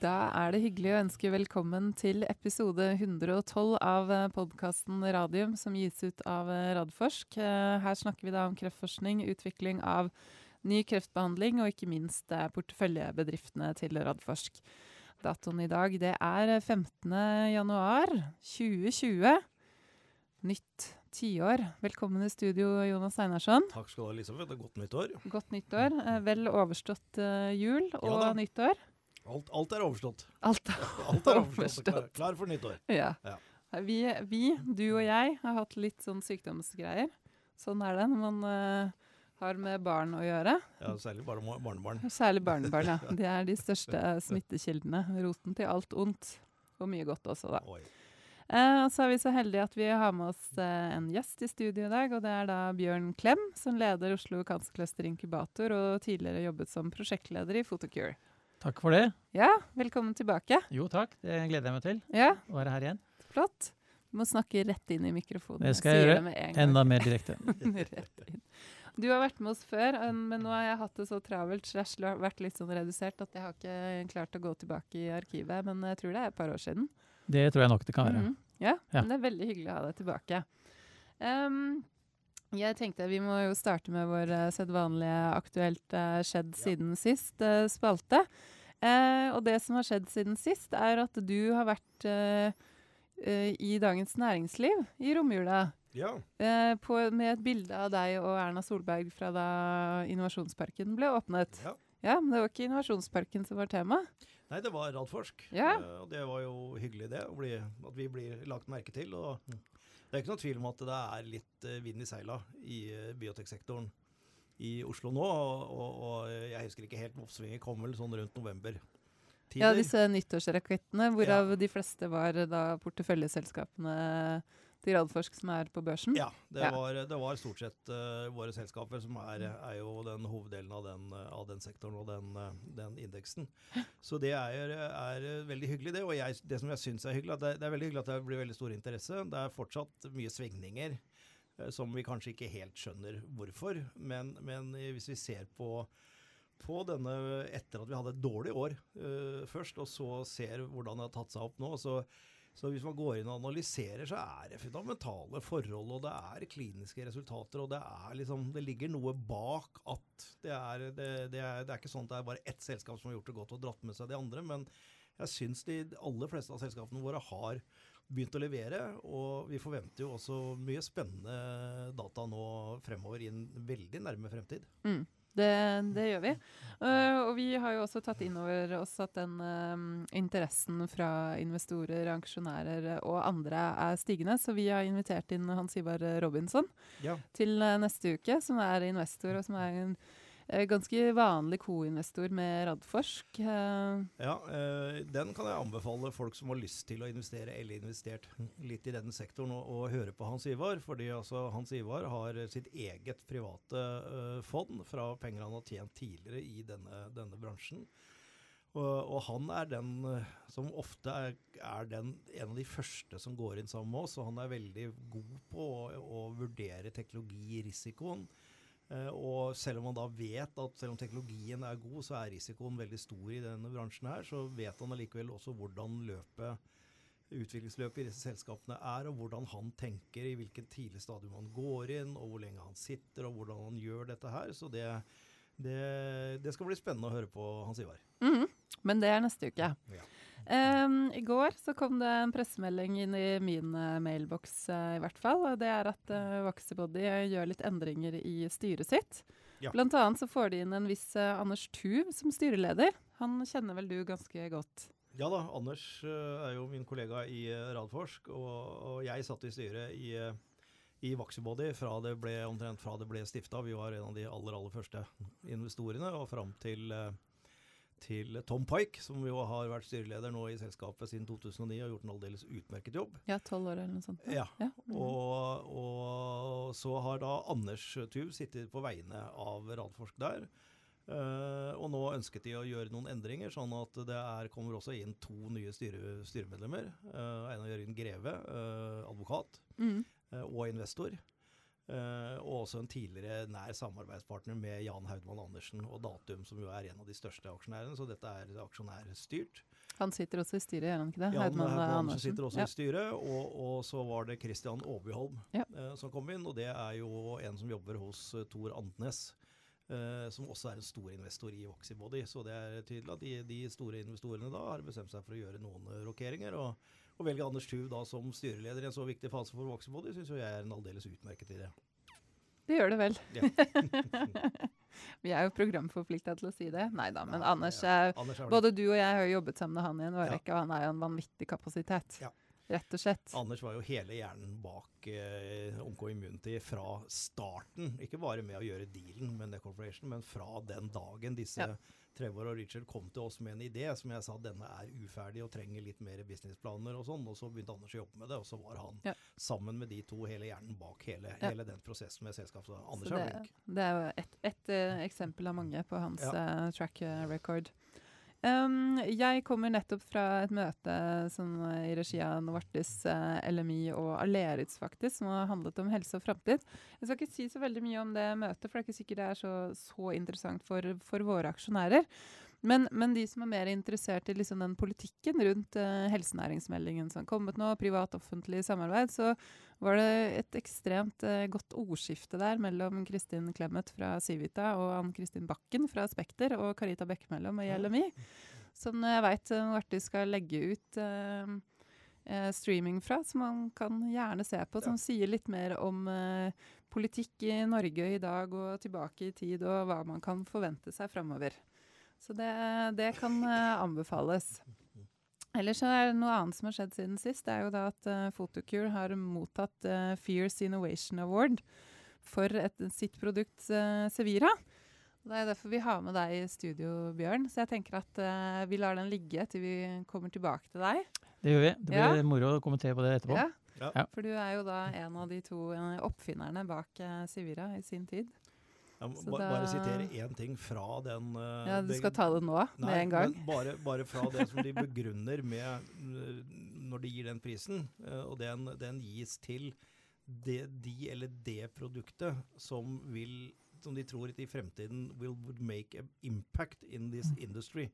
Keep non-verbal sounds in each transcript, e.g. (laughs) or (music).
Da er det hyggelig å ønske velkommen til episode 112 av podkasten Radium, som gis ut av Radforsk. Eh, her snakker vi da om kreftforskning, utvikling av ny kreftbehandling og ikke minst eh, porteføljebedriftene til Radforsk. Datoen i dag det er 15. januar 2020. Nytt tiår. Velkommen i studio, Jonas Einarsson. Takk skal du ha, Elisabeth. Godt nyttår. Godt nyttår. Eh, vel overstått jul og Ja nyttår. Alt, alt er overstått. Alt er (laughs) Alt er overstått. Klar, klar for nyttår. Ja. Ja. Vi, vi, du og jeg, har hatt litt sånn sykdomsgreier. Sånn er det når man uh, har med barn å gjøre. Ja, Særlig bare barnebarn. Særlig barnebarn, ja. (laughs) De er de største smittekildene. Roten til alt ondt. Og mye godt også, da. Oi. Eh, og så er vi så heldige at vi har med oss eh, en gjest i studio i dag. Og det er da Bjørn Klem, som leder Oslo Cancer Cluster Inkubator og tidligere jobbet som prosjektleder i Photocure. Takk for det. Ja, velkommen tilbake. Jo takk, det gleder jeg meg til. Ja, Å være her igjen. flott. Du må snakke rett inn i mikrofonen. Det skal jeg gjøre. Enda mer direkte. (laughs) Du har vært med oss før, men nå har jeg hatt det så travelt, slash vært litt sånn redusert, at jeg har ikke klart å gå tilbake i arkivet. Men jeg tror det er et par år siden. Det tror jeg nok det kan være. Mhm. Ja, Ja. men det er veldig hyggelig å ha deg tilbake. Ehm, jeg tenkte vi må jo starte med vår uh, sedvanlige aktuelt uh, skjedd Ja. siden sist eh, spalte. Og det som har skjedd siden sist, er at du har vært i Dagens Næringsliv i romjula. Ja. På, med et bilde av deg og Erna Solberg fra da Innovasjonsparken ble åpnet. ja. Ja, men det var ikke Innovasjonsparken som var tema. Nei, det var Radforsk. Ja. Og det var jo hyggelig, det. Bli, at vi blir lagt merke til. Og det er ikke noe tvil om at det er litt eh, vind i seila i uh, bioteksektoren i Oslo nå. Og, og, jeg husker ikke helt oppsvinget kom vel sånn rundt november. Ja, disse nyttårsrakettene, hvorav de fleste var eh, da porteføljeselskapene til Radforsk som er på børsen. Ja, det, Ja. Var, det var stort sett uh, våre selskaper som er, er jo den hoveddelen av den, eh, av den sektoren og den, eh, den indeksen. Så det er, er veldig hyggelig, det. Og jeg, det som jeg syns er hyggelig, det, det er veldig hyggelig at det blir veldig stor interesse. Det er fortsatt mye svingninger uh, som vi kanskje ikke helt skjønner hvorfor. Men, men hvis vi ser på på denne etter at vi hadde et dårlig år uh, først, og så ser hvordan det har tatt seg opp nå, så så hvis man går inn og analyserer, så er det fundamentale forhold, og det er kliniske resultater, og det liksom Det ligger noe bak at det er Det, det, er, er ikke sånn at det er bare ett selskap som har gjort det godt og dratt med seg de andre, men jeg syns de aller fleste av selskapene våre har begynt å levere, og vi forventer jo også mye spennende data nå fremover i en veldig nærme fremtid. Mm, det, det gjør vi. Uh, og vi har jo også tatt inn over oss at den uh, interessen fra investorer, aksjonærer og andre er stigende, så vi har invitert inn Hans Ivar Robinson Ja. til uh, neste uke, som er investor, og som er en ganske vanlig co-investor med Radforsk. Eh, Ja, eh, den kan jeg anbefale folk som har lyst til å investere eller investert litt i denne sektoren, å, høre på Hans Ivar. Fordi altså, Hans Ivar har sitt eget private eh, fond fra penger han har tjent tidligere i denne, denne bransjen. Og, og han er den eh, som ofte er, er den, en av de første som går inn sammen med oss. Og han er veldig god på å, å vurdere teknologirisikoen. Eh, og selv om man da vet at selv om teknologien er god, så er risikoen veldig stor i denne bransjen her, så vet han allikevel også hvordan løpet, utviklingsløpet i disse selskapene er, og hvordan han tenker, i hvilken tidlig stadium han går inn, og hvor lenge han sitter, og hvordan han gjør dette her. Så det, det, det skal bli spennende å høre på Hans Ivar. mhm, men det er neste uke. Ja. Um, I går så kom det en pressemelding inn i min uh, mailboks, uh, i hvert fall. og Det er at uh, Vaxibody gjør litt endringer i styret sitt. Ja. Blant annet så får de inn en viss eh, Anders Tuv som styreleder. Han kjenner vel du ganske godt? Ja da, Anders eh, er jo min kollega i eh, Radforsk, og, og jeg satt i styret i, eh, i Vaxibody fra det ble, omtrent fra det ble stifta. Vi var en av de aller, aller første investorene, og fram til, eh, til Tom Pike, som jo har vært styreleder nå i selskapet siden 2009 og gjort en aldeles utmerket jobb. Ja, tolv år eller noe sånt. Ja, Ja. Mm. Og, og så har da Anders Tuv sittet på vegne av Radforsk der. Uh, og nå ønsket de å gjøre noen endringer, sånn at det er, kommer også inn to nye styre, styremedlemmer. Uh, Einar Jørgen Greve, uh, advokat Mm. eh, og investor. Eh, og og også en tidligere nær samarbeidspartner med Jan Haudmann Andersen og Datum, som jo er en av de største aksjonærene. Så dette er aksjonærstyrt. Han sitter også i styret, gjør han ikke det? Jan Haudmann Haudmann Andersen sitter også Ja. i styret. Og, og så var det Christian Aabyholm Ja. eh, som kom inn, og det er jo en som jobber hos uh, Tor Andnes. Uh, som også er en stor investor i Voxybody. Så det er tydelig at de, de store investorene da har bestemt seg for å gjøre noen eh, rokeringer. Og, og velge Anders Tuv da som styreleder i en så viktig fase for Voxybody, syns jo jeg er en aldeles utmerket idé. Det gjør det vel. Ja. (laughs) Vi er jo programforplikta til å si det. Nei da, men Anders ja. er Anders er Både du og jeg har jo jobbet sammen med han i en Ja. og han er jo en vanvittig kapasitet. Ja. Rett og slett. Anders var jo hele hjernen bak eh, OMK Immunity fra starten. Ikke bare med å gjøre dealen med Necorporation, men fra den dagen disse Ja. Trevor og Richard kom til oss med en idé som jeg sa denne er uferdig og trenger litt mer businessplaner og sånn. Og så begynte Anders å jobbe med det, og så var han Ja. sammen med de to hele hjernen bak hele, Ja. hele den prosessen med selskapet. Anders Så er det, flink. det er jo et, et eh, eksempel av mange på hans eh, track eh, record. Um, jeg kommer nettopp fra et møte som, eh, i regi av Novartis, eh, LMI og Aleritz, faktisk, som har handlet om helse og framtid. Jeg skal ikke si så veldig mye om det møtet, for det er ikke sikkert det er så, så interessant for, for våre aksjonærer. Men, men de som er mer interessert i liksom den politikken rundt eh, helsenæringsmeldingen som har kommet nå, privat-offentlig samarbeid, så var det et ekstremt eh, godt ordskifte der mellom Kristin Clemet fra Civita og Ann-Kristin Bakken fra Spekter og Carita Bekkemellom i Ja. LMI, som jeg veit Marti skal legge ut eh, eh, streaming fra, som man kan gjerne se på, som sier litt mer om eh, politikk i Norge i dag og tilbake i tid, og hva man kan forvente seg framover. Så det, det kan eh, anbefales. Ellers så er det noe annet som har skjedd siden sist. Det er jo da at uh, Photocure har mottatt uh, Fierce Innovation Award for et, sitt produkt uh, Sevira. Det er derfor vi har med deg i studio, Bjørn. Så jeg tenker at uh, vi lar den ligge til vi kommer tilbake til deg. Det gjør vi. Det blir Ja. moro å kommentere på det etterpå. Ja. Ja. For du er jo da en av de to oppfinnerne bak Sevira i sin tid. Jeg må ba, da- bare sitere én ting fra den eh, Ja, Du skal ta det nå, med Nei, en gang? men bare, bare fra det som de begrunner med øh, når de gir den prisen, øh, og den, den gis til det, de eller det produktet som vil som de tror i fremtiden will make an impact in this industry.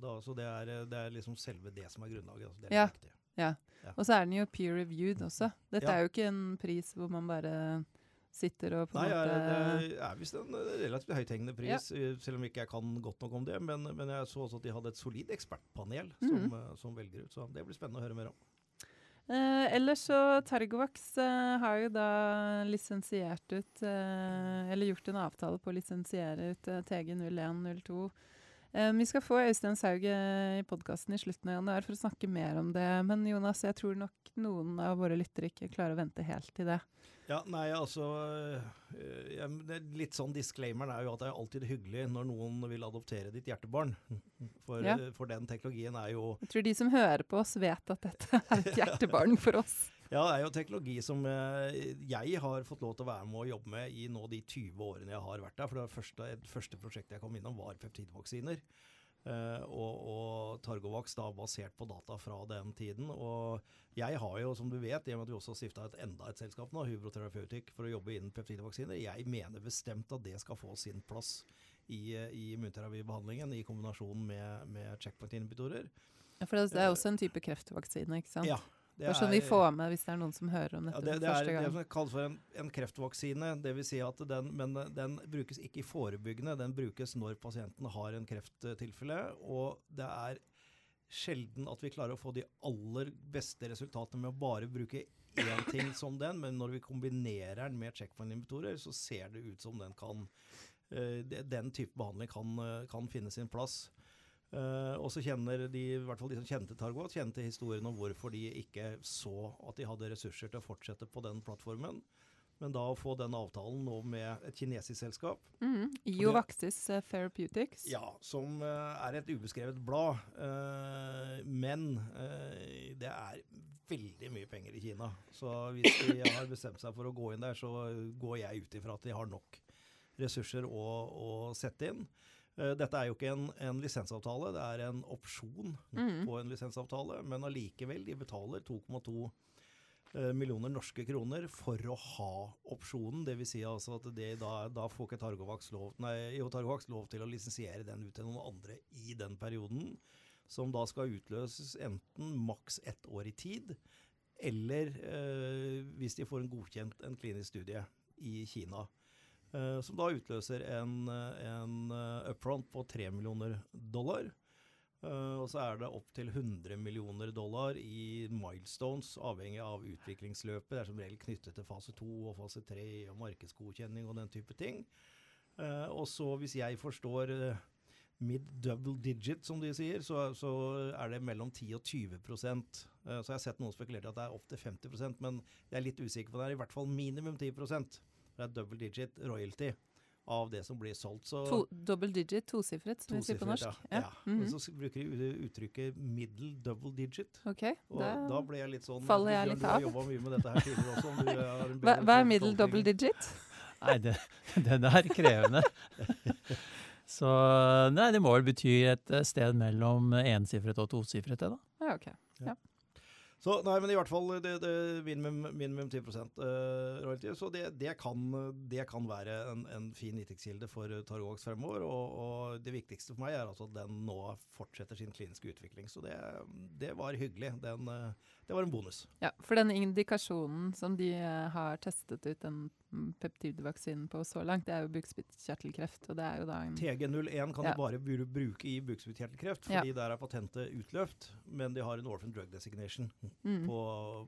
Da, så det er, det er liksom selve det som er grunnlaget. Altså det er Ja. viktig. Og så er den jo peer-reviewed også. Dette Ja. er jo ikke en pris hvor man bare sitter og på en Nei, måte Nei, det er visst en øh, relativt høythengende pris, ja. selv om ikke jeg kan godt nok om det. Men, men jeg så også at de hadde et solid ekspertpanel som, mm -hmm. som velger ut. Så det blir spennende å høre mer om. Eh, ellers så Targovax eh, har jo da lisensiert ut eh, Eller gjort en avtale på å lisensiere ut eh, TG0102. Eh, vi skal få Øystein Saug eh, i podkasten i slutten av januar for å snakke mer om det. Men Jonas, jeg tror nok noen av våre lyttere ikke klarer å vente helt til det. Ja, nei, altså jeg, er Litt sånn disclaimeren er jo at det er alltid hyggelig når noen vil adoptere ditt hjertebarn. (laughs) For, Ja. øh, for den teknologien er jo Jeg tror de som hører på oss, vet at dette er et (laughs) hjertebarn for oss. Ja, det er jo teknologi som øh, jeg har fått lov til å være med og jobbe med i nå de 20 årene jeg har vært der. For det første, første prosjektet jeg kom innom, var peptidvaksiner. Eh, og, og Targovax da basert på data fra den tiden. Og jeg har jo, som du vet, i og med at vi også har stifta et enda et selskap nå, Hubro Therapeutic, for å jobbe innen peptidvaksiner, jeg mener bestemt at det skal få sin plass i, eh, i immunterapibehandlingen i kombinasjon med, med checkpoint-inhibitorer. Ja, For det er også en type kreftvaksine, ikke sant? Ja, Bare sånn vi får med hvis det er noen som hører om Ja, dette det, gang? det er første det som kalles for en, en kreftvaksine. Det vil si at den, men den brukes ikke i forebyggende, den brukes når pasienten har en krefttilfelle. Og det er sjelden at vi klarer å få de aller beste resultatene med å bare bruke én ting (coughs) som den, men når vi kombinerer den med checkpoint-inhibitorer, så ser det ut som den kan eh, Den type behandling kan, eh, kan finne sin plass. Eh, og så kjenner de, i hvert fall de som kjente Targot, kjente historien om hvorfor de ikke så at de hadde ressurser til å fortsette på den plattformen. Men da å få den avtalen nå med et kinesisk selskap, Mm. Iovaxis eh, Therapeutics. ja, som uh, er et ubeskrevet blad, Uh, men uh, det er veldig mye penger i Kina. Så hvis de (coughs) har bestemt seg for å gå inn der, så går jeg ut ifra at de har nok ressurser å, å sette inn. Eh, Dette er jo ikke en, en lisensavtale, det er en opsjon Mm. på en lisensavtale, men allikevel, de betaler 2,2 eh, millioner norske kroner for å ha opsjonen. Dvs. Si altså at det, da, da, får ikke Targovax lov, nei, Targovax lov til å lisensiere den ut til noen andre i den perioden. Som da skal utløses enten maks ett år i tid, eller eh, hvis de får en godkjent en klinisk studie i Kina. Eh, som da utløser en, en uh, upfront på 3 millioner dollar. Og så er det opptil 100 millioner dollar i milestones, avhengig av utviklingsløpet. Det er som regel knyttet til fase 2 og fase 3 og markedsgodkjenning og den type ting. Og så, hvis jeg forstår mid-double digit, som de sier, så, så, er det mellom 10 og 20% Så jeg har sett noen spekulere i at det er opptil 50% men jeg er litt usikker på. Det er i hvert fall minimum 10 det er double digit royalty av det som blir solgt. Så to, double digit, tosifret, som vi sier på norsk. Ja. ja. Mm -hmm. Så bruker de uttrykket middle double digit. Ok. Og da, da ble jeg litt sånn Faller jeg litt av? Du har jobba mye med dette her tidligere også. hva, hva er middle double digit? Nei, det, den er krevende. Så nei, det må vel bety et sted mellom ensifret og tosifret, det, da. Ja, ok. Ja. Så nei, men i hvert fall det, det minimum, minimum 10 uh, royalty. Så det, det, kan, det, kan, være en, en fin inntektskilde for Targovax fremover. Og, og, det viktigste for meg er altså at den nå fortsetter sin kliniske utvikling. Så det, det var hyggelig. Den, det var en bonus. Ja, For den indikasjonen som de har testet ut den peptidvaksinen på så langt, det er jo bukspyttkjertelkreft. og det er jo da en... TG01 kan ja. du bare bruke i bukspyttkjertelkreft, fordi ja. der er patentet utløpt. Men de har en orphan drug designation mm. på,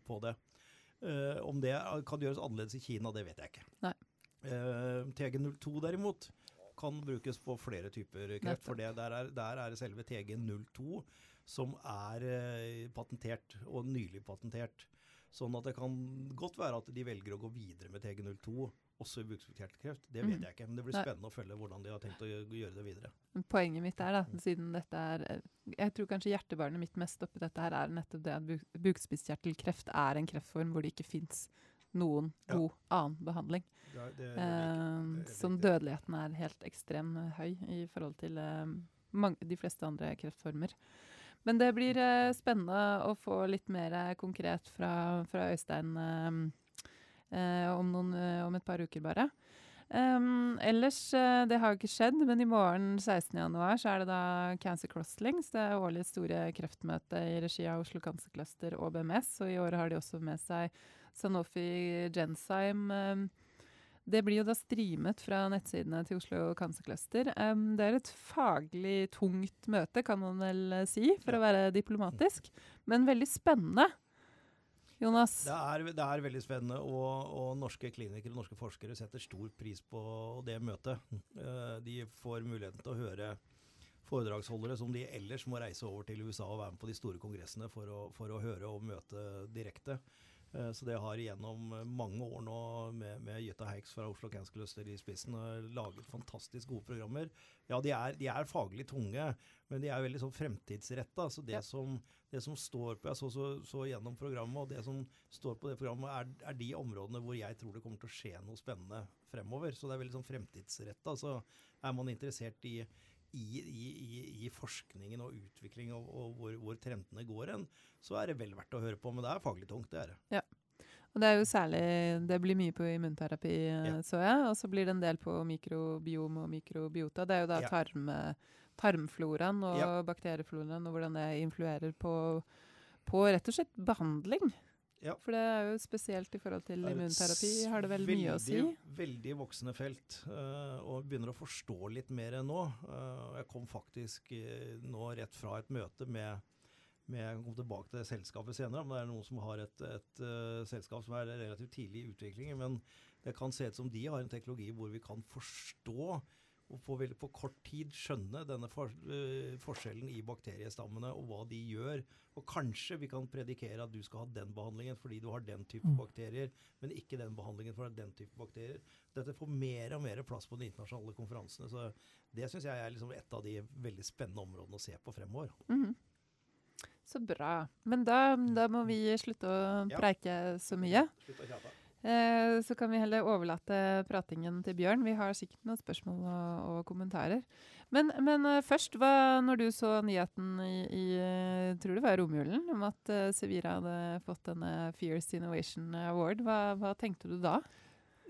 på, det. Uh, om det kan gjøres annerledes i Kina, det vet jeg ikke. Uh, eh, TG02 derimot kan brukes på flere typer kreft. For det, der, er, der er selve TG02 som er eh, patentert, og nylig patentert. Sånn at det kan godt være at de velger å gå videre med TG02 også i bukspyttkjertelkreft. Det vet mm. jeg ikke, men det blir spennende å følge hvordan de har tenkt å gjøre det videre. Poenget mitt er, da, siden dette er eh, Jeg tror kanskje hjertebarnet mitt mest oppi dette her er nettopp det at bukspyttkjertelkreft er en kreftform hvor det ikke fins noen ja. god annen behandling. Ja, det, det eh, som dødeligheten er helt ekstremt høy i forhold til eh, mange, de fleste andre kreftformer. Men det blir uh, spennende å få litt mer uh, konkret fra, fra Øystein uh, om, noen, om, et par uker, bare. Um, ellers, det har jo ikke skjedd, men i morgen 16.1 så er det da Cancer Crosslings, det årlig store kreftmøtet i regi av Oslo Cancer Cluster og BMS. Og i år har de også med seg Sanofi Genzyme. Um, det blir jo da streamet fra nettsidene til Oslo Cancer Cluster. Um, det er et faglig tungt møte, kan man vel eh, si, for å være diplomatisk. Men veldig spennende. Jonas? Det er, det er veldig spennende, og, og, norske klinikere og norske forskere setter stor pris på det møtet. Uh, de får muligheten til å høre foredragsholdere som de ellers må reise over til USA og være med på de store kongressene for å, for å høre og møte direkte. Eh, så det har gjennom mange år nå med, med Jøtta Heiks fra Oslo Cancer Cluster i spissen laget fantastisk gode programmer. Ja, de er, de er faglig tunge, men de er veldig sånn fremtidsretta. Så det, ja. som, det, som, står på Jeg så, så, så, gjennom programmet, og det som står på det programmet, er, er, de områdene hvor jeg tror det kommer til å skje noe spennende fremover. Så det er veldig sånn fremtidsretta. Så er man interessert i i, i, i, forskningen og utviklingen og, og hvor, hvor, trendene går hen, så er det vel verdt å høre på. Men det er faglig tungt, det er det. Ja. Og det er jo særlig Det blir mye på immunterapi, eh, ja. så jeg. Og så blir det en del på mikrobiom og mikrobiota. Det er jo da ja. tarm, tarmfloraen og ja. bakteriefloraen og hvordan det influerer på, på rett og slett behandling. Ja. For det er jo spesielt i forhold til immunterapi, har det vel veldig, mye å si? Veldig voksende felt, uh, og begynner å forstå litt mer enn nå. Uh, jeg kom faktisk uh, nå rett fra et møte med, med Jeg kommer tilbake til selskapet senere, men det er noen som har et, et selskap som er relativt tidlig i utviklingen. Men det kan se ut som de har en teknologi hvor vi kan forstå og veldig, på kort tid skjønne denne for, uh, forskjellen i bakteriestammene og hva de gjør. Og kanskje vi kan predikere at du skal ha den behandlingen fordi du har den type mm. bakterier, men ikke den behandlingen for den type bakterier. Dette får mer og mer plass på de internasjonale konferansene. Så det syns jeg er liksom et av de veldig spennende områdene å se på fremover. Mm. Så bra. Men da, da, må vi slutte å preike så mye. Slutt å kjate. Eh, så kan vi heller overlate pratingen til Bjørn. Vi har sikkert noen spørsmål og, og kommentarer. Men, men uh, først, hva, når du så nyheten i, i uh, tror det var romjulen om at uh, Sevira hadde fått denne Fierce Innovation Award, hva, hva, tenkte du da?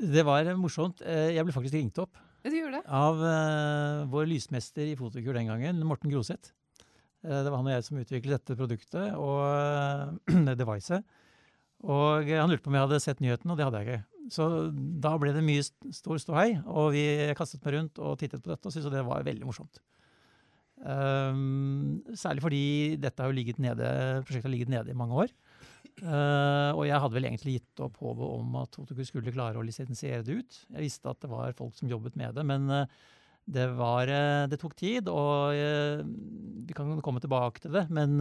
Det var morsomt. Jeg ble faktisk ringt opp det? av vår lysmester i fotokur den gangen, Morten Groseth. det var han og jeg som utviklet dette produktet og (clears throat) devicet. Og han lurte på om jeg hadde sett nyheten, og det hadde jeg ikke. Så da ble det mye stor ståhei, og vi kastet meg rundt og tittet på dette og syntes det var veldig morsomt. Um, særlig fordi dette har jo ligget nede, prosjektet har ligget nede i mange år. Uh, og jeg hadde vel egentlig gitt opp håpet om at Fotokur skulle klare å lisensiere det ut. Jeg visste at det var folk som jobbet med det, men uh, det, var, uh, det tok tid. Og vi kan komme tilbake til det, men,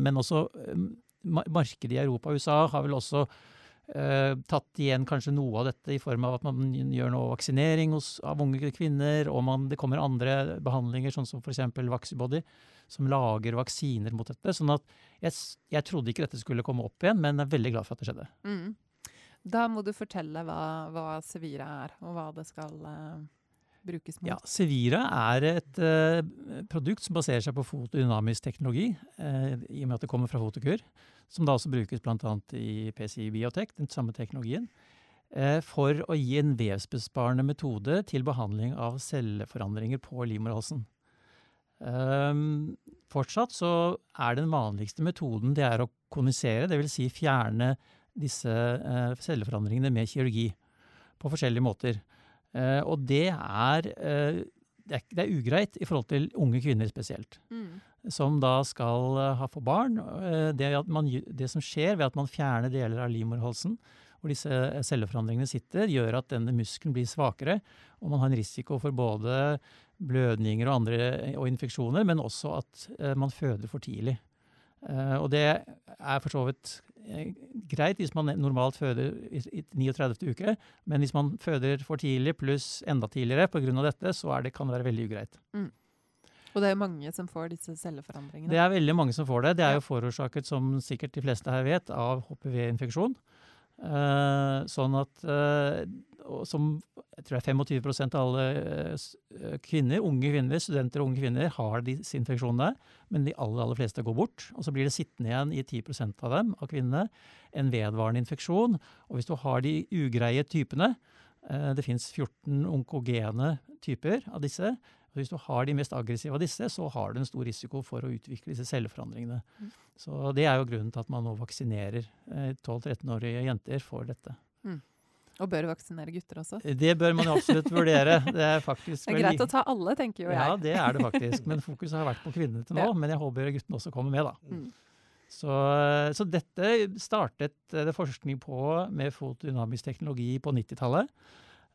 men også um, markedet i Europa og USA har vel også eh, tatt igjen kanskje noe av dette i form av at man gjør noe vaksinering hos, av unge kvinner, og man, det kommer andre behandlinger, sånn som f.eks. Vaxibody, som lager vaksiner mot dette. sånn at jeg, jeg, trodde ikke dette skulle komme opp igjen, men er veldig glad for at det skjedde. Mm. Da må du fortelle hva, hva Sevira er, og hva det skal uh brukes mot? Ja, Sevira er et uh, produkt som baserer seg på fotodynamisk teknologi, uh, i og med at det kommer fra Fotokur, som da også brukes bl.a. i PCI Biotech, den samme teknologien, uh, for å gi en vevsbesparende metode til behandling av celleforandringer på livmorhalsen. Um, fortsatt så er den vanligste metoden det er å konisere, dvs. Si fjerne disse celleforandringene med kirurgi på forskjellige måter. Uh, og det er, uh, det er, det er, ugreit i forhold til unge kvinner spesielt. Mm. Som da skal uh, ha få barn. Det, man, det, som skjer ved at man fjerner deler av livmorhalsen, hvor disse celleforandringene sitter, gjør at denne muskelen blir svakere. Og man har en risiko for både blødninger og andre og infeksjoner, men også at man føder for tidlig. Og det er for så vidt Eh, greit hvis man normalt føder i 39. uke, men hvis man føder for tidlig pluss enda tidligere pga. dette, så det, kan det være veldig ugreit. Mm. Og det er mange som får disse celleforandringene? Det er veldig mange som får det. Det er jo forårsaket, som sikkert de fleste her vet, av HPV-infeksjon. Uh, sånn at som jeg tror det er 25% av alle uh, kvinner, unge kvinner, studenter og unge kvinner har disse infeksjonene, men de aller, aller fleste går bort. Og så blir det sittende igjen i 10% av dem, av kvinnene, en vedvarende infeksjon. Og hvis du har de ugreie typene, det fins 14 onkogene typer av disse, og hvis du har de mest aggressive av disse, så har du en stor risiko for å utvikle disse celleforandringene. Mm. Så Det er jo grunnen til at man nå vaksinerer 12-13-årige jenter for dette. Mm. Og bør vaksinere gutter også? Det bør man jo absolutt vurdere. (laughs) Det er faktisk Det er greit å ta alle, tenker jo jeg. Ja, det er det faktisk. Men fokuset har vært på kvinnene til nå. Ja. Men jeg håper guttene også kommer med, da. Mm. Så, så, dette startet det forskning på med fotodynamisk teknologi på 90-tallet.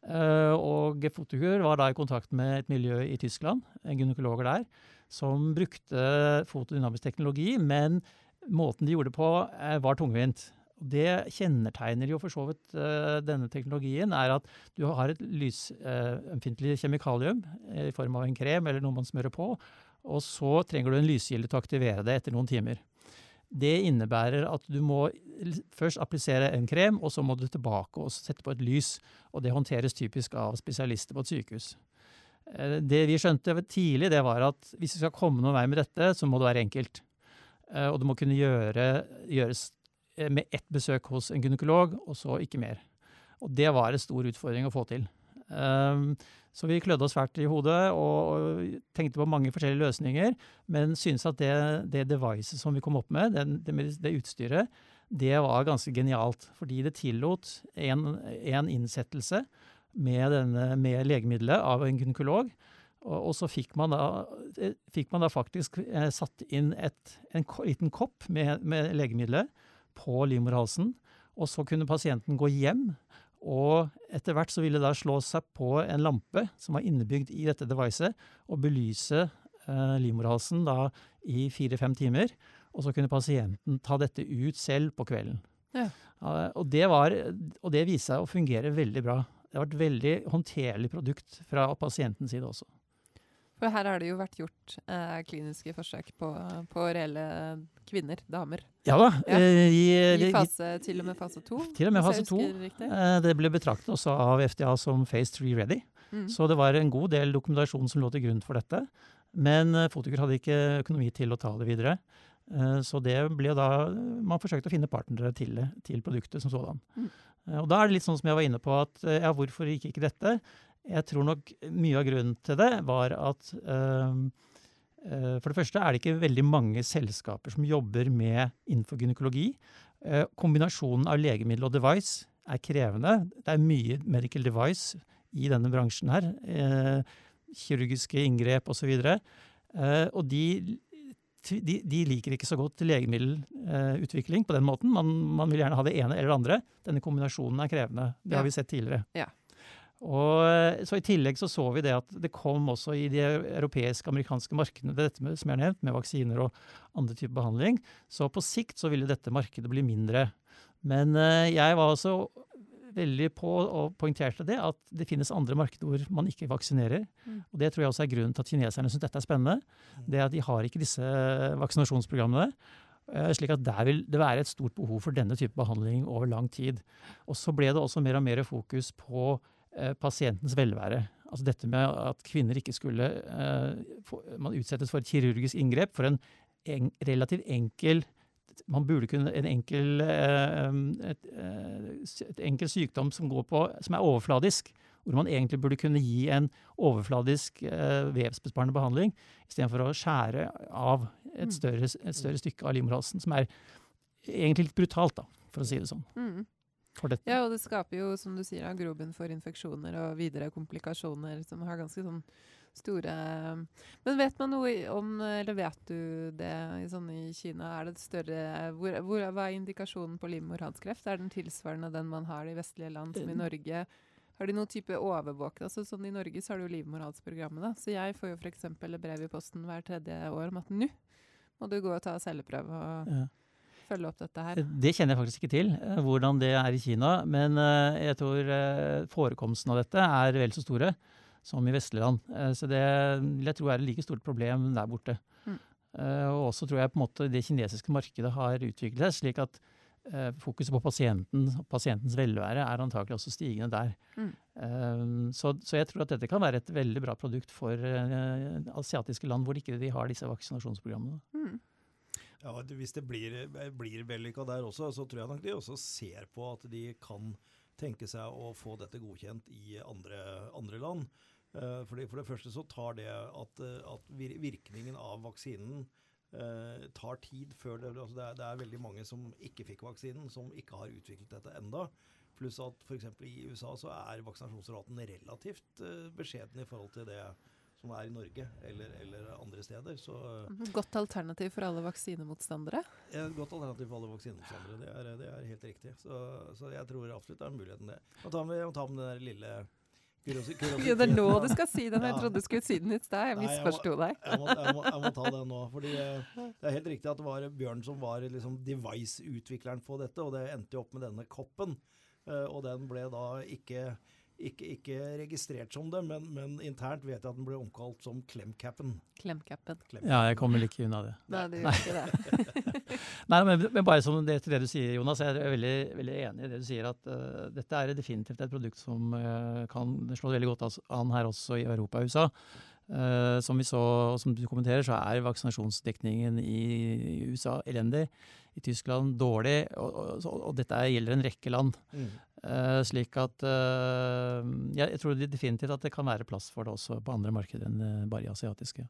Uh, og Fotokur var da i kontakt med et miljø i Tyskland, en gynekologer der, som brukte fotodynamisk teknologi, men måten de gjorde det på, uh, var tungvint. Det kjennetegner jo for så vidt uh, denne teknologien, er at du har et lysømfintlig kjemikalium i form av en krem eller noe man smører på, og så trenger du en lyskilde til å aktivere det etter noen timer. Det innebærer at du må først applisere en krem, og så må du tilbake og sette på et lys. Og det håndteres typisk av spesialister på et sykehus. Eh, det vi skjønte tidlig, det var at hvis vi skal komme noen vei med dette, så må det være enkelt. Eh, og det må kunne gjøre, gjøres eh, med ett besøk hos en gynekolog, og så ikke mer. Og det var en stor utfordring å få til. Så vi klødde oss fælt i hodet og tenkte på mange forskjellige løsninger, men syntes at det, det devicet som vi kom opp med, det, det, utstyret, det var ganske genialt. Fordi det tillot en innsettelse med, denne, med legemiddelet av en gynekolog. Og, og så fikk man, da, fikk man da faktisk eh, satt inn et, en liten kopp med, med legemiddelet på livmorhalsen. Og så kunne pasienten gå hjem og etter hvert så ville det da slå seg på en lampe som var innebygd i dette devicet, og belyse eh, livmorhalsen da i fire-fem timer. Og så kunne pasienten ta dette ut selv på kvelden. Ja. Uh, og, det var, og det viste seg å fungere veldig bra. Det var et veldig håndterlig produkt fra pasientens side også. For her har det jo vært gjort eh, kliniske forsøk på, på reelle kvinner, damer. Ja da. Ja. I, I vi- fase, til og med fase to. Til og med fase to. eh, Det ble betraktet også av FDA som phase 3 ready. Mm. Så det var en god del dokumentasjon som lå til grunn for dette. Men eh, Fotokur hadde ikke økonomi til å ta det videre. Eh, Så det ble da Man forsøkte å finne partnere til, til produktet som sådan. Mm. Eh, Og da er det litt sånn som jeg var inne på, at eh, ja, hvorfor gikk ikke dette? Jeg tror nok mye av grunnen til det var at eh, eh, For det første er det ikke veldig mange selskaper som jobber med innenfor gynekologi. Eh, Kombinasjonen av legemiddel og device er krevende. Det er mye medical device i denne bransjen her. Eh, kirurgiske inngrep osv. Eh, og de, de, de liker ikke så godt legemiddelutvikling på den måten. Man, man vil gjerne ha det ene eller det andre. Denne kombinasjonen er krevende. Det Ja. har vi sett tidligere. Ja. Og eh, så I tillegg så, så vi det at det kom også i de europeiske amerikanske markedene, dette med, som jeg har nevnt, med vaksiner og andre typer behandling. Så på sikt så ville dette markedet bli mindre. Men eh, jeg var også veldig på og poengterte det, at det finnes andre markeder hvor man ikke vaksinerer. Mm. Og Det tror jeg også er grunnen til at kineserne syns dette er spennende. Det er at de har ikke disse vaksinasjonsprogrammene. eh, Slik at der vil det være et stort behov for denne type behandling over lang tid. Og så ble det også mer og mer fokus på pasientens velvære. Altså dette med at kvinner ikke skulle eh, Man utsettes for et kirurgisk inngrep for en, en relativt enkel man burde kunne en enkel, eh, et, eh, et enkel sykdom som, går på, som er overfladisk, hvor man egentlig burde kunne gi en overfladisk eh, vevsbesparende behandling, istedenfor å skjære av et Mm. større, et større stykke av livmorhalsen, som er egentlig litt brutalt, da, for å si det sånn. Mm. Ja, og det skaper jo, som du sier, grobunn for infeksjoner og videre komplikasjoner som har ganske sånn store Men vet man noe om, eller vet du det i sånn i Kina? Er det større hvor, hvor, Hva er indikasjonen på livmorhalskreft? Er den tilsvarende den man har i vestlige land, som i Eh, Norge? Har de noen type overvåk? Altså, sånn I Norge så har du livmorhalsprogrammet. Så jeg får jo f.eks. brev i posten hver tredje år om at nå må du gå og ta celleprøve og Ja. Følge opp dette her. Det kjenner jeg faktisk ikke til, eh, hvordan det er i Kina. Men eh, jeg tror eh, forekomsten av dette er vel så store som i vestlige land. Eh, Så det vil jeg tro er et like stort problem der borte. Mm. Og også tror jeg på en måte det kinesiske markedet har utviklet seg slik at fokuset på pasienten og pasientens velvære er antakelig også stigende der. Mm. Så, så jeg tror at dette kan være et veldig bra produkt for asiatiske land hvor ikke de har disse vaksinasjonsprogrammene. Mm. Ja, Hvis det blir, blir vellykka der også, så tror jeg nok de også ser på at de kan tenke seg å få dette godkjent i andre, andre land. Eh, fordi For det første så tar det at, eh, at virkningen av vaksinen eh, tar tid før det, altså det, er, det er veldig mange som ikke fikk vaksinen, som ikke har utviklet dette enda. Pluss at f.eks. i USA så er vaksinasjonsraten relativt beskjeden i forhold til det som er i Norge eller, eller andre steder. Så eh, Godt alternativ for alle vaksinemotstandere. et godt alternativ for alle vaksinemotstandere. Det er, det er helt riktig. Så, så jeg tror absolutt det er muligheten det. Jeg må ta med, jeg må ta med den der lille (laughs) Ja, det er nå du skal si den. Jeg trodde du skulle si den i stad. Jeg misforsto deg. Jeg må, jeg, må, jeg må ta den nå. fordi eh, Det er helt riktig at det var Bjørn som var liksom device-utvikleren på dette, og det endte jo opp med denne koppen. Eh, og den ble da ikke, ikke, ikke registrert som det, men, men internt vet jeg at den ble omkalt som klemcappen. Klemcappen. Ja, jeg kommer ikke unna det. Nei, du gjør ikke det. (laughs) Nei, men, men bare som det, til det du sier, Jonas. Jeg er veldig, veldig enig i det du sier. At uh, dette er definitivt et produkt som uh, kan slå veldig godt an her også i Europa og USA. Uh, som vi så, og som du kommenterer, så er vaksinasjonsdekningen i USA elendig. I Tyskland dårlig. Og, og, og dette er- gjelder en rekke land. Mm. Eh, slik at uh, jeg, jeg tror definitivt at det kan være plass for det også på andre markeder enn eh, bare i asiatiske.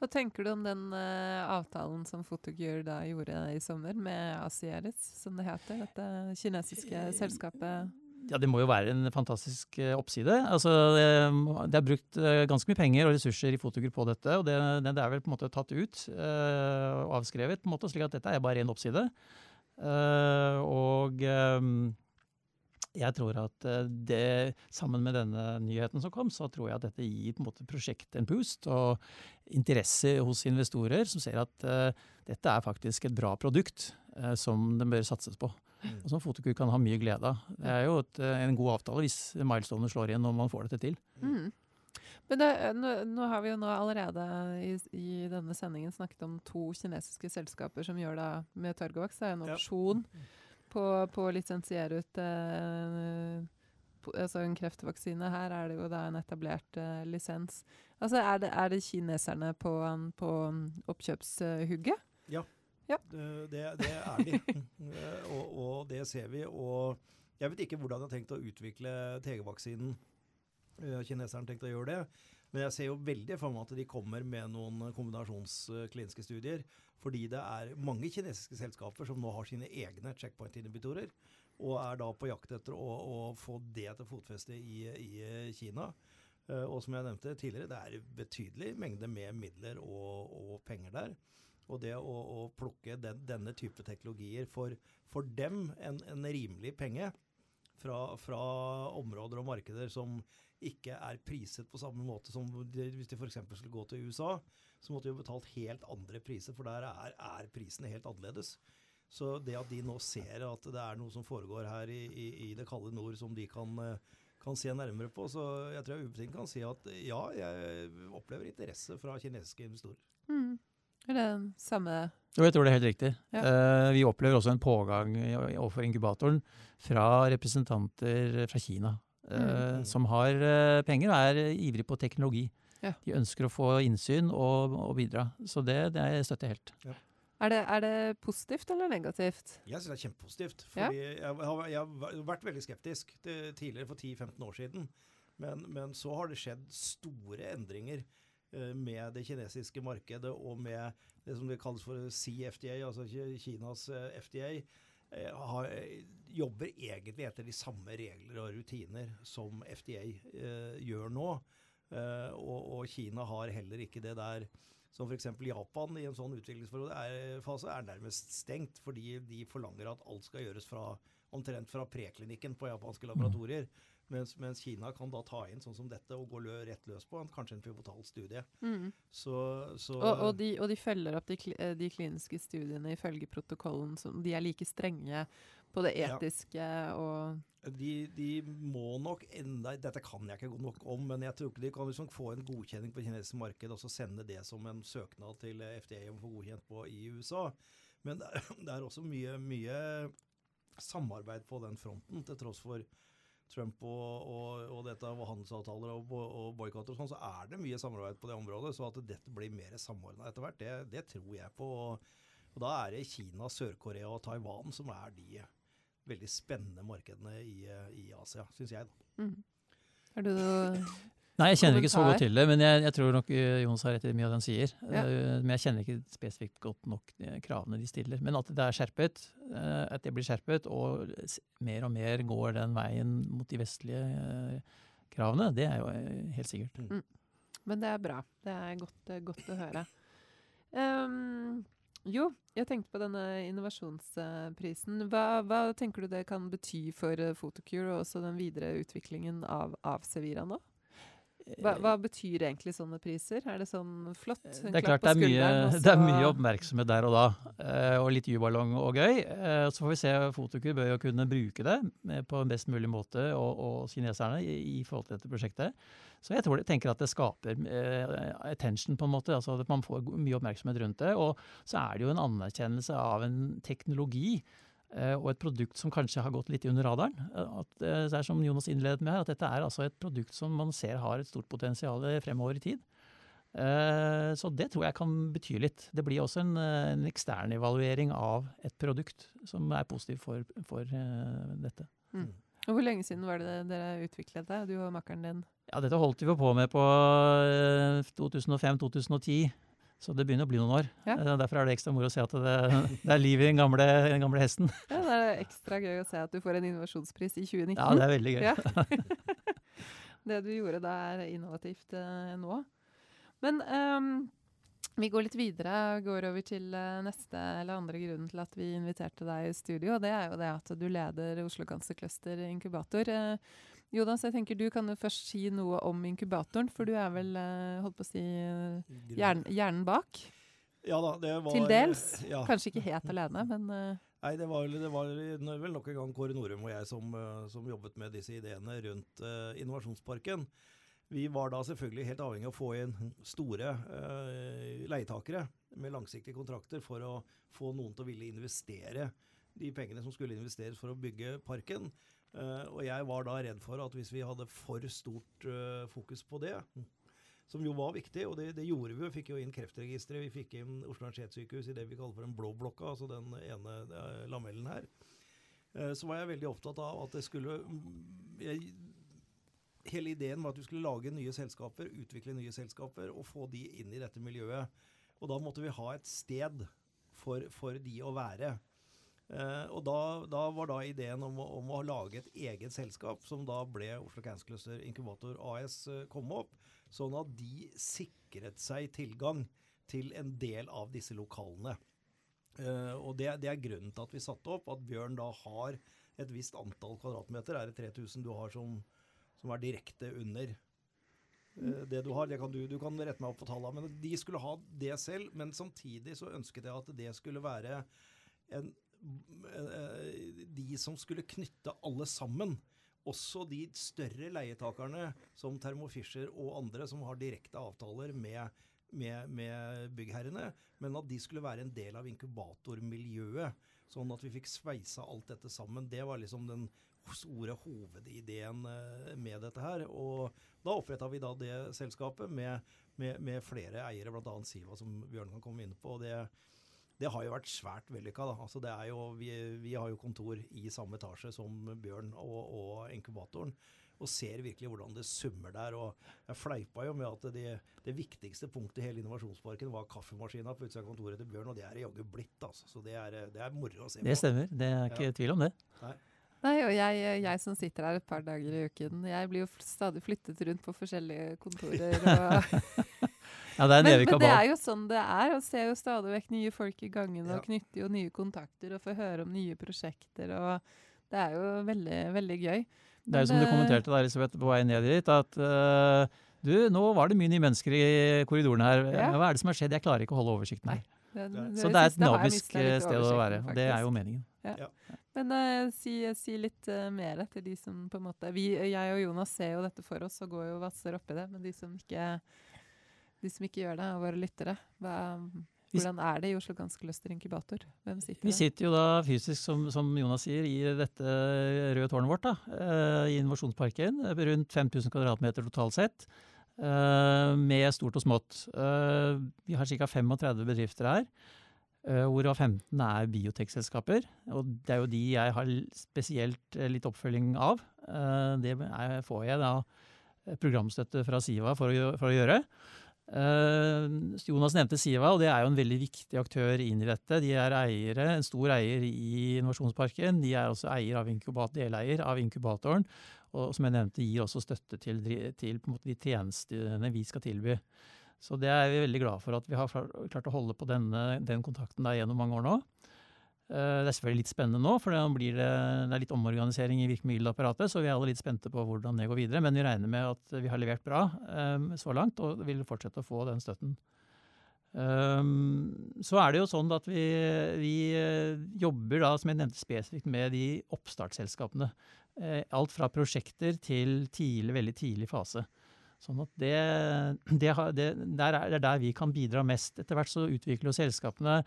Hva tenker du om den uh, avtalen som Fotogur da gjorde i sommer med Asieris, som det heter? Dette kinesiske selskapet. Ja, Det må jo være en fantastisk oppside. Altså, det, det er brukt ganske mye penger og ressurser i Fotogur på dette, og det, det er vel på en måte tatt ut og avskrevet, på en måte, slik at dette er bare en oppside. Og eh, jeg tror at eh, det, sammen med denne nyheten som kom, så tror jeg at dette gir på en måte prosjektet en boost, og interesse hos investorer som ser at uh, dette er faktisk et bra produkt uh, som det bør satses på Mm. og som Fotokur kan ha mye glede av. Det er jo et, en god avtale hvis milestoner slår igjen og man får dette til. Mm. Men det, nå, nå, har vi jo nå allerede i, i, denne sendingen snakket om to kinesiske selskaper som gjør det med Targovax. Det er en opsjon ja. På, på, å lisensiere ut eh, altså en kreftvaksine. Her er det jo da en etablert eh, lisens. Altså er det, er det kineserne på, på oppkjøpshugget? Ja. ja. Det, det, er de. (laughs) og, og, det ser vi. Og jeg vet ikke hvordan de har tenkt å utvikle TG-vaksinen Eh, kineserne tenkt å gjøre det. Men jeg ser jo veldig for meg at de kommer med noen kombinasjonskliniske studier. Fordi det er mange kinesiske selskaper som nå har sine egne checkpoint-inhibitorer. Og er da på jakt etter å, å få det til fotfeste i, i Kina. Uh, og som jeg nevnte tidligere, det er betydelig mengde med midler og, og penger der. Og det å, å plukke den, denne type teknologier for, for dem en, en rimelig penge fra, fra, områder og markeder som ikke er priset på samme måte som de, hvis de f.eks. skulle gå til USA, så måtte de jo betalt helt andre priser, for der er, er, prisene helt annerledes. Så det at de nå ser at det er noe som foregår her i, i, i det kalde nord som de kan, kan, se nærmere på, så jeg tror jeg ubetinget kan si at ja, jeg opplever interesse fra kinesiske investorer. Mm. Er det den samme Jo, jeg tror det er helt riktig. Ja. Uh, vi opplever også en pågang overfor inkubatoren fra representanter fra Kina. Uh, mm. Som har uh, penger og er ivrig på teknologi. Ja. De ønsker å få innsyn og, og bidra. Så det, det støtter jeg helt. Ja. Er det, er det, positivt eller negativt? Jeg syns det er kjempepositivt. Fordi ja. jeg, har, jeg, har, vært veldig skeptisk tidligere for 10-15 år siden. Men, men, så har det skjedd store endringer uh, med det kinesiske markedet og med det som det kalles for CFDA, altså Kinas FDA. Har, jobber egentlig etter de samme regler og rutiner som FDA eh, gjør nå. Eh, og, og, Kina har heller ikke det der som f.eks. Japan i en sånn utviklingsfase er nærmest stengt, fordi de forlanger at alt skal gjøres fra, omtrent fra preklinikken på japanske laboratorier. Mm. Mens, mens, Kina kan da ta inn sånn som dette og gå lø, rett løs på en, kanskje en pivotal studie. Mm. Så, så og, og, de, og, de, følger opp de, de, kliniske studiene ifølge protokollen. Som, de er like strenge på det etiske ja. og de, de, må nok enda Dette kan jeg ikke nok om, men jeg tror ikke de kan liksom få en godkjenning på kinesisk marked og så sende det som en søknad til FDA om å få godkjent på i USA. Men er, det er også mye, mye, samarbeid på den fronten, til tross for Trump og, og, og dette og handelsavtaler og, og boikotter og sånn, så er det mye samarbeid på det området. Så at dette blir mer samordna etter hvert, det, det, tror jeg på. Og da er det Kina, Sør-Korea og Taiwan som er de veldig spennende markedene i, i Asia, syns jeg. da. Mm. Er du Nei, jeg kjenner ikke så godt til det, men jeg, jeg tror nok Jonas Jons har rett i mye av det han sier. Ja. Uh, men jeg kjenner ikke spesifikt godt nok kravene de stiller. Men at det er skjerpet, at det blir skjerpet, og mer og mer går den veien mot de vestlige kravene, det er jo helt sikkert. Mm. Men det er bra. Det er godt, godt å høre. Um, jo, jeg tenkte på denne innovasjonsprisen. Hva, hva, tenker du det kan bety for Photocure og også den videre utviklingen av, av Sevira nå? Hva, hva, betyr egentlig sånne priser? Er det sånn flott? Det er klart det er, mye, det er, mye, oppmerksomhet der og da, eh, og litt juballong og gøy. Eh, så får vi se. Fotokur bør jo kunne bruke det på en best mulig måte, og, og kineserne, i, i, forhold til dette prosjektet. Så jeg tror, tenker at det skaper eh, attention, på en måte. altså At man får mye oppmerksomhet rundt det. Og så er det jo en anerkjennelse av en teknologi Eh, og et produkt som kanskje har gått litt under radaren. Eh, at, eh, det er som Jonas innledet med her, at dette er altså et produkt som man ser har et stort potensial fremover i tid. Så det tror jeg kan bety litt. Det blir også en, en ekstern evaluering av et produkt som er positiv for, for dette. Mm. Og Hvor lenge siden var det dere utviklet det, du og makkeren din? Ja, Dette holdt vi på med på 2005-2010. Så det begynner å bli noen år. Ja. Eh, derfor er det ekstra moro å se at det, det er liv i den gamle, den gamle, hesten. (laughs) Ja, Det er ekstra gøy å se at du får en innovasjonspris i 2019. Ja, det er veldig gøy. Ja. (laughs) (laughs) det du gjorde da, er innovativt uh, nå. Men um, vi går litt videre og går over til uh, neste eller andre grunnen til at vi inviterte deg i studio. og Det er jo det at du leder Oslo Cancer Cluster Inkubator. Uh, Jonas, jeg tenker du kan jo først si noe om inkubatoren, for du er vel eh, holdt på å si eh, hjernen, hjernen bak? Ja da, det var Til dels. Ja. Kanskje ikke helt alene, (laughs) men uh... Nei, det var, det var, vel nok en gang Kåre Norum og jeg som, som jobbet med disse ideene rundt uh, Innovasjonsparken. vi var da selvfølgelig helt avhengig av å få inn store uh, leietakere med langsiktige kontrakter for å få noen til å ville investere de pengene som skulle investeres for å bygge parken. Uh, og jeg var da redd for at hvis vi hadde for stort uh, fokus på det, som jo var viktig, og det, det gjorde vi. Vi fikk jo inn Kreftregisteret, vi fikk inn Oslo universitetssykehus i det vi kaller for den blå blokka, altså den ene uh, lamellen her. så var jeg veldig opptatt av at det skulle jeg, Hele ideen var at vi skulle lage nye selskaper, utvikle nye selskaper og få de inn i dette miljøet. Og da måtte vi ha et sted for, for de å være. Uh, og da, da, var da ideen om, om, å lage et eget selskap, som da ble Oslo Cancer Inkubator AS, komme kom opp. Sånn at de sikret seg tilgang til en del av disse lokalene. Uh, og det, det, er grunnen til at vi satte opp at Bjørn da har et visst antall kvadratmeter. Er det 3000 du har som, som er direkte under det du har. Det kan du, du kan rette meg opp på tallene. Men de skulle ha det selv. Men samtidig så ønsket jeg at det skulle være en Eh, de som skulle knytte alle sammen. Også de større leietakerne som Thermo Fisher og andre som har direkte avtaler med, med, med byggherrene, men at de skulle være en del av inkubatormiljøet. Sånn at vi fikk sveisa alt dette sammen. Det var liksom den store hovedideen eh, med dette her. Og da oppretta vi da det selskapet med, med flere eiere, bl.a. Siva, som Bjørn kan komme inn på. og det det har jo vært svært vellykka. Altså vi, vi, har jo kontor i samme etasje som Bjørn og, og, inkubatoren. Og ser virkelig hvordan det summer der. og Jeg fleipa jo med at det, det viktigste punktet i hele innovasjonsparken var kaffemaskina på utsida av kontoret til Bjørn, og det er jaggu blitt. altså. Så det er, det er moro å se på. Det stemmer. Det er ikke ja. tvil om det. Nei. Nei, og jeg, jeg, som sitter her et par dager i uken, jeg blir jo stadig flyttet rundt på forskjellige kontorer. og (laughs) Ja, det er men, men det er jo sånn det er. Og ser jo stadig vekk nye folk i gangen og knytter jo nye kontakter og får høre om nye prosjekter. og Det er jo veldig, veldig gøy. Det er jo som du kommenterte da, Elisabeth, på vei ned dit, at uh, du, nå var det mye nye mennesker i korridoren her. Ja. Hva er det som har skjedd? Jeg klarer ikke å holde oversikten her. Det, det, så det er et dynamisk sted å være. og Det er jo meningen. Ja. Ja. Men uh, si, si, litt uh, mer til de som på en måte vi, Jeg og Jonas ser jo dette for oss og går jo vasser oppi det. Men de som ikke de som ikke gjør det, og våre lyttere. Hva, hvordan er det i Oslo Ganske Cluster Inkubator? Hvem sitter der? Vi sitter jo da fysisk, som, som, Jonas sier, i dette røde tårnet vårt. da, uh, I Innovasjonsparken. Rundt 5000 kvadratmeter totalt sett. Uh, med stort og smått. Uh, vi har ca. 35 bedrifter her. Hvorav 15 er biotekselskaper. Og det er jo de jeg har spesielt litt oppfølging av. Det får jeg da programstøtte fra Siva for å, for å gjøre. Uh, Jonas nevnte Siva, og det er jo en veldig viktig aktør inn i dette. De er eiere, en stor eier i Innovasjonsparken. De er også eier av deleier av inkubatoren. Og som jeg nevnte, gir også støtte til, til de tjenestene vi skal tilby. Så det er vi veldig glad for at vi har klart å holde på denne, den kontakten der gjennom mange år nå. Eh, det er selvfølgelig litt spennende nå, for det, det, er litt omorganisering i virkemiddelapparatet. Så vi er alle litt spente på hvordan det går videre. Men vi regner med at vi har levert bra um, så langt, og vil fortsette å få den støtten. Um, så er det jo sånn at vi, vi jobber da, som jeg nevnte spesifikt, med de oppstartsselskapene. Alt fra prosjekter til tidlig, veldig tidlig fase. Sånn at det, det, det, der er, er der vi kan bidra mest. Etter hvert så utvikler selskapene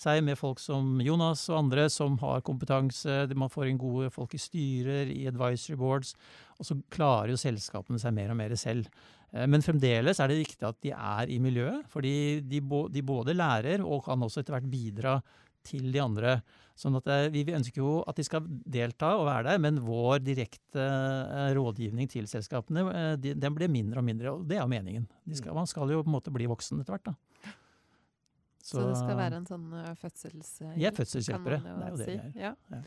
seg med folk som Jonas og andre som har kompetanse. Man får inn gode folk i styrer, i advisory boards. Og så klarer jo selskapene seg mer og mer selv. Eh, men fremdeles er det viktig at de er i miljøet, fordi de, de både lærer og kan også etter hvert bidra til de andre. Sånn at vi, Vi ønsker jo at de skal delta og være der, men vår direkte eh, rådgivning til selskapene eh, den blir mindre og mindre. og Det er jo meningen. Skal, man skal jo på en måte bli voksen etter hvert. da. Så, Så det skal være en sånn fødselshjelp? Ja, fødselshjelpere. Det er jo det si. vi er. Ja.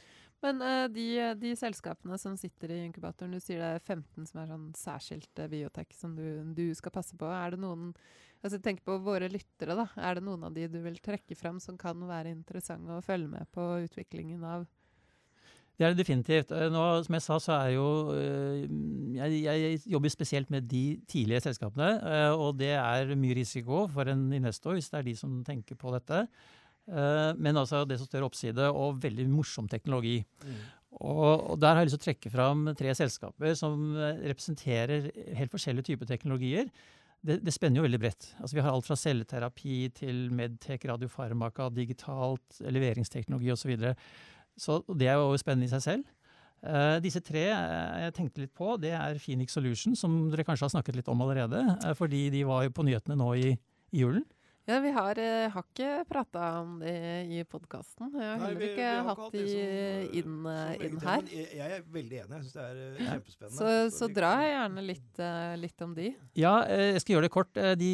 Men de, de, selskapene som sitter i inkubatoren, du sier det er 15 som er sånn særskilt biotek som du, du, skal passe på. Er det noen altså Tenk på våre lyttere. da. Er det noen av de du vil trekke fram som kan være interessante å følge med på utviklingen av? Det er det definitivt. Eh, nå, som jeg sa, så er jo eh, jeg, jeg, jobber spesielt med de tidlige selskapene. Eh, og det er mye risiko for en investor hvis det er de som tenker på dette. Men altså som større oppside og veldig morsom teknologi. Mm. Og, og Der har jeg lyst til å trekke fram tre selskaper som representerer helt forskjellige typer teknologier. Det, det, spenner jo veldig bredt. Altså Vi har alt fra celleterapi til medtech, radiofarmaka, digitalt, leveringsteknologi osv. Så, videre. så det er jo spennende i seg selv. Uh, disse tre uh, jeg tenkte litt på, det er Phoenix Solution, som dere kanskje har snakket litt om allerede. Uh, fordi de var jo på nyhetene nå i, i julen. Ja, vi har, eh, har ikke prata om det i podkasten. Jeg har Nei, heller vi, ikke har hatt de som, inn, inn her. Jeg, jeg er veldig enig. Jeg syns det er kjempespennende. Så, så, så dra gjerne litt, litt, om de. Ja, jeg skal gjøre det kort. De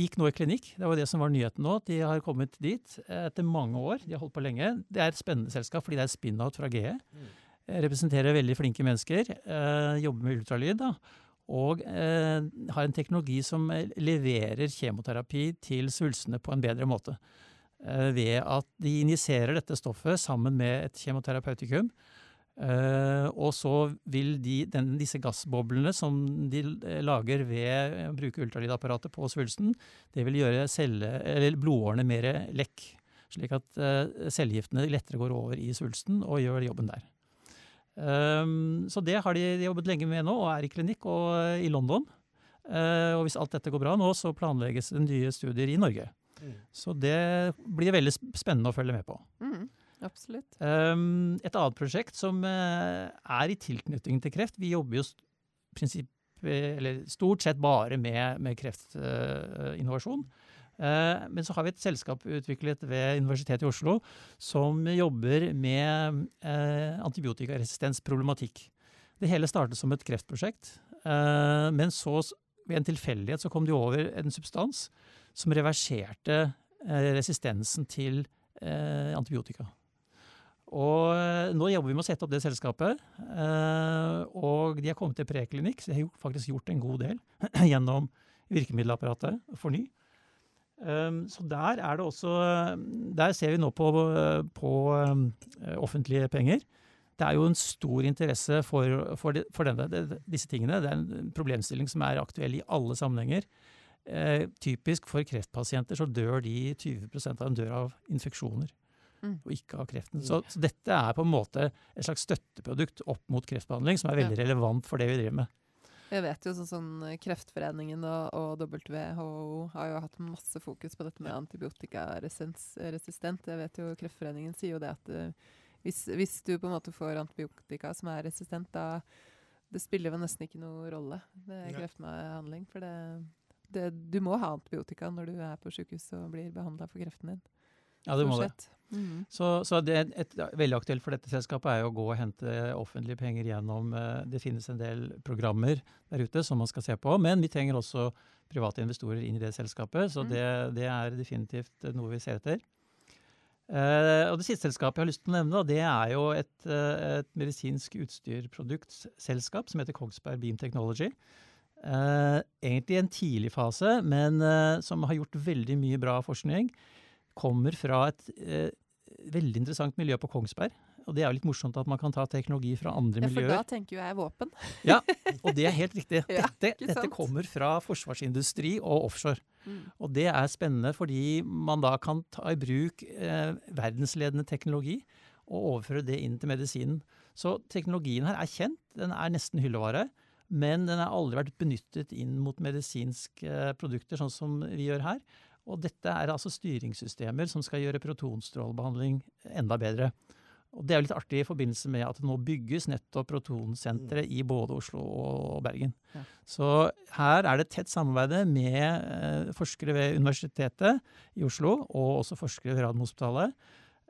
gikk nå i klinikk. Det var det som var nyheten nå. De har kommet dit etter mange år. De har holdt på lenge. Det er et spennende selskap fordi det er spin-out fra GE. Mm representerer veldig flinke mennesker, eh, jobber med ultralyd. Da, og eh, har en teknologi som leverer kjemoterapi til svulstene på en bedre måte. Eh, ved at de injiserer dette stoffet sammen med et kjemoterapeutikum. Eh, og så vil de, den, disse gassboblene som de lager ved å bruke ultralydapparatet på svulsten, det vil gjøre celle, blodårene mer lekk. Slik at uh, cellegiftene lettere går over i svulsten og gjør jobben der. Um, så det har de jobbet lenge med nå, og er i klinikk og uh, i London. Uh, og hvis alt dette går bra nå, så planlegges det nye studier i Norge. Mm. Så det blir veldig spennende å følge med på. Mm, absolutt. Um, et annet prosjekt som uh, er i tilknytning til kreft Vi jobber jo stort sett bare med, med kreftinnovasjon. Eh, men så har vi et selskap utviklet ved Universitetet i Oslo som jobber med eh, antibiotikaresistensproblematikk. Det hele startet som et kreftprosjekt, eh, men så ved en tilfeldighet så kom de over en substans som reverserte resistensen til antibiotika. Og nå jobber vi med å sette opp det selskapet. Og de har kommet til preklinikk, så de har faktisk gjort en god del (clears throat) gjennom virkemiddelapparatet for ny. så der er det også Der ser vi nå på, på um, offentlige penger. Det er jo en stor interesse for, for, de, for denne, de, disse tingene. Det er en problemstilling som er aktuell i alle sammenhenger. Eh, typisk for kreftpasienter så dør de 20% av dem dør av infeksjoner. Mm. Og ikke av kreften. Så, så, dette er på en måte et slags støtteprodukt opp mot kreftbehandling, som er veldig ja. relevant for det vi driver med. Jeg vet jo sånn som Kreftforeningen og, og, WHO har jo hatt masse fokus på dette med antibiotikaresistent. Jeg vet jo Kreftforeningen sier jo det at uh, hvis, hvis, du på en måte får antibiotika som er resistent, da det spiller jo nesten ikke noe rolle med kreftbehandling. For det, det, du må ha antibiotika når du er på sykehus og blir behandla for kreften din. Ja, du må det. Mm. Så, så det et, veldig aktuelt for dette selskapet er jo å gå og hente offentlige penger gjennom uh, Det finnes en del programmer der ute som man skal se på, men vi trenger også private investorer inn i det selskapet. Så mm. det, det, er definitivt noe vi ser etter. Eh, og Det siste selskapet jeg har lyst til å nevne, det er jo et, uh, et medisinsk utstyrproduktselskap som heter Kongsberg Beam Technology. egentlig i en tidlig fase, men som har gjort veldig mye bra forskning kommer fra et eh, veldig interessant miljø på Kongsberg. Og det er jo litt morsomt at man kan ta teknologi fra andre miljøer. Ja, For da tenker jo jeg våpen. ja, (laughs) og det er helt riktig. Dette, ja, dette kommer fra forsvarsindustri og offshore. Mm. Og det er spennende fordi man da kan ta i bruk eh, verdensledende teknologi og overføre det inn til medisinen. Så teknologien her er kjent, den er nesten hyllevare. Men den har aldri vært benyttet inn mot medisinske eh, produkter, sånn som vi gjør her. Og dette er altså styringssystemer som skal gjøre protonstrålebehandling enda bedre. Og Det er jo litt artig i forbindelse med at det nå bygges nettopp protonsentre i både Oslo og Bergen. Ja. Så her er det tett samarbeid med eh, forskere ved Universitetet i Oslo, og også forskere ved Radiumhospitalet.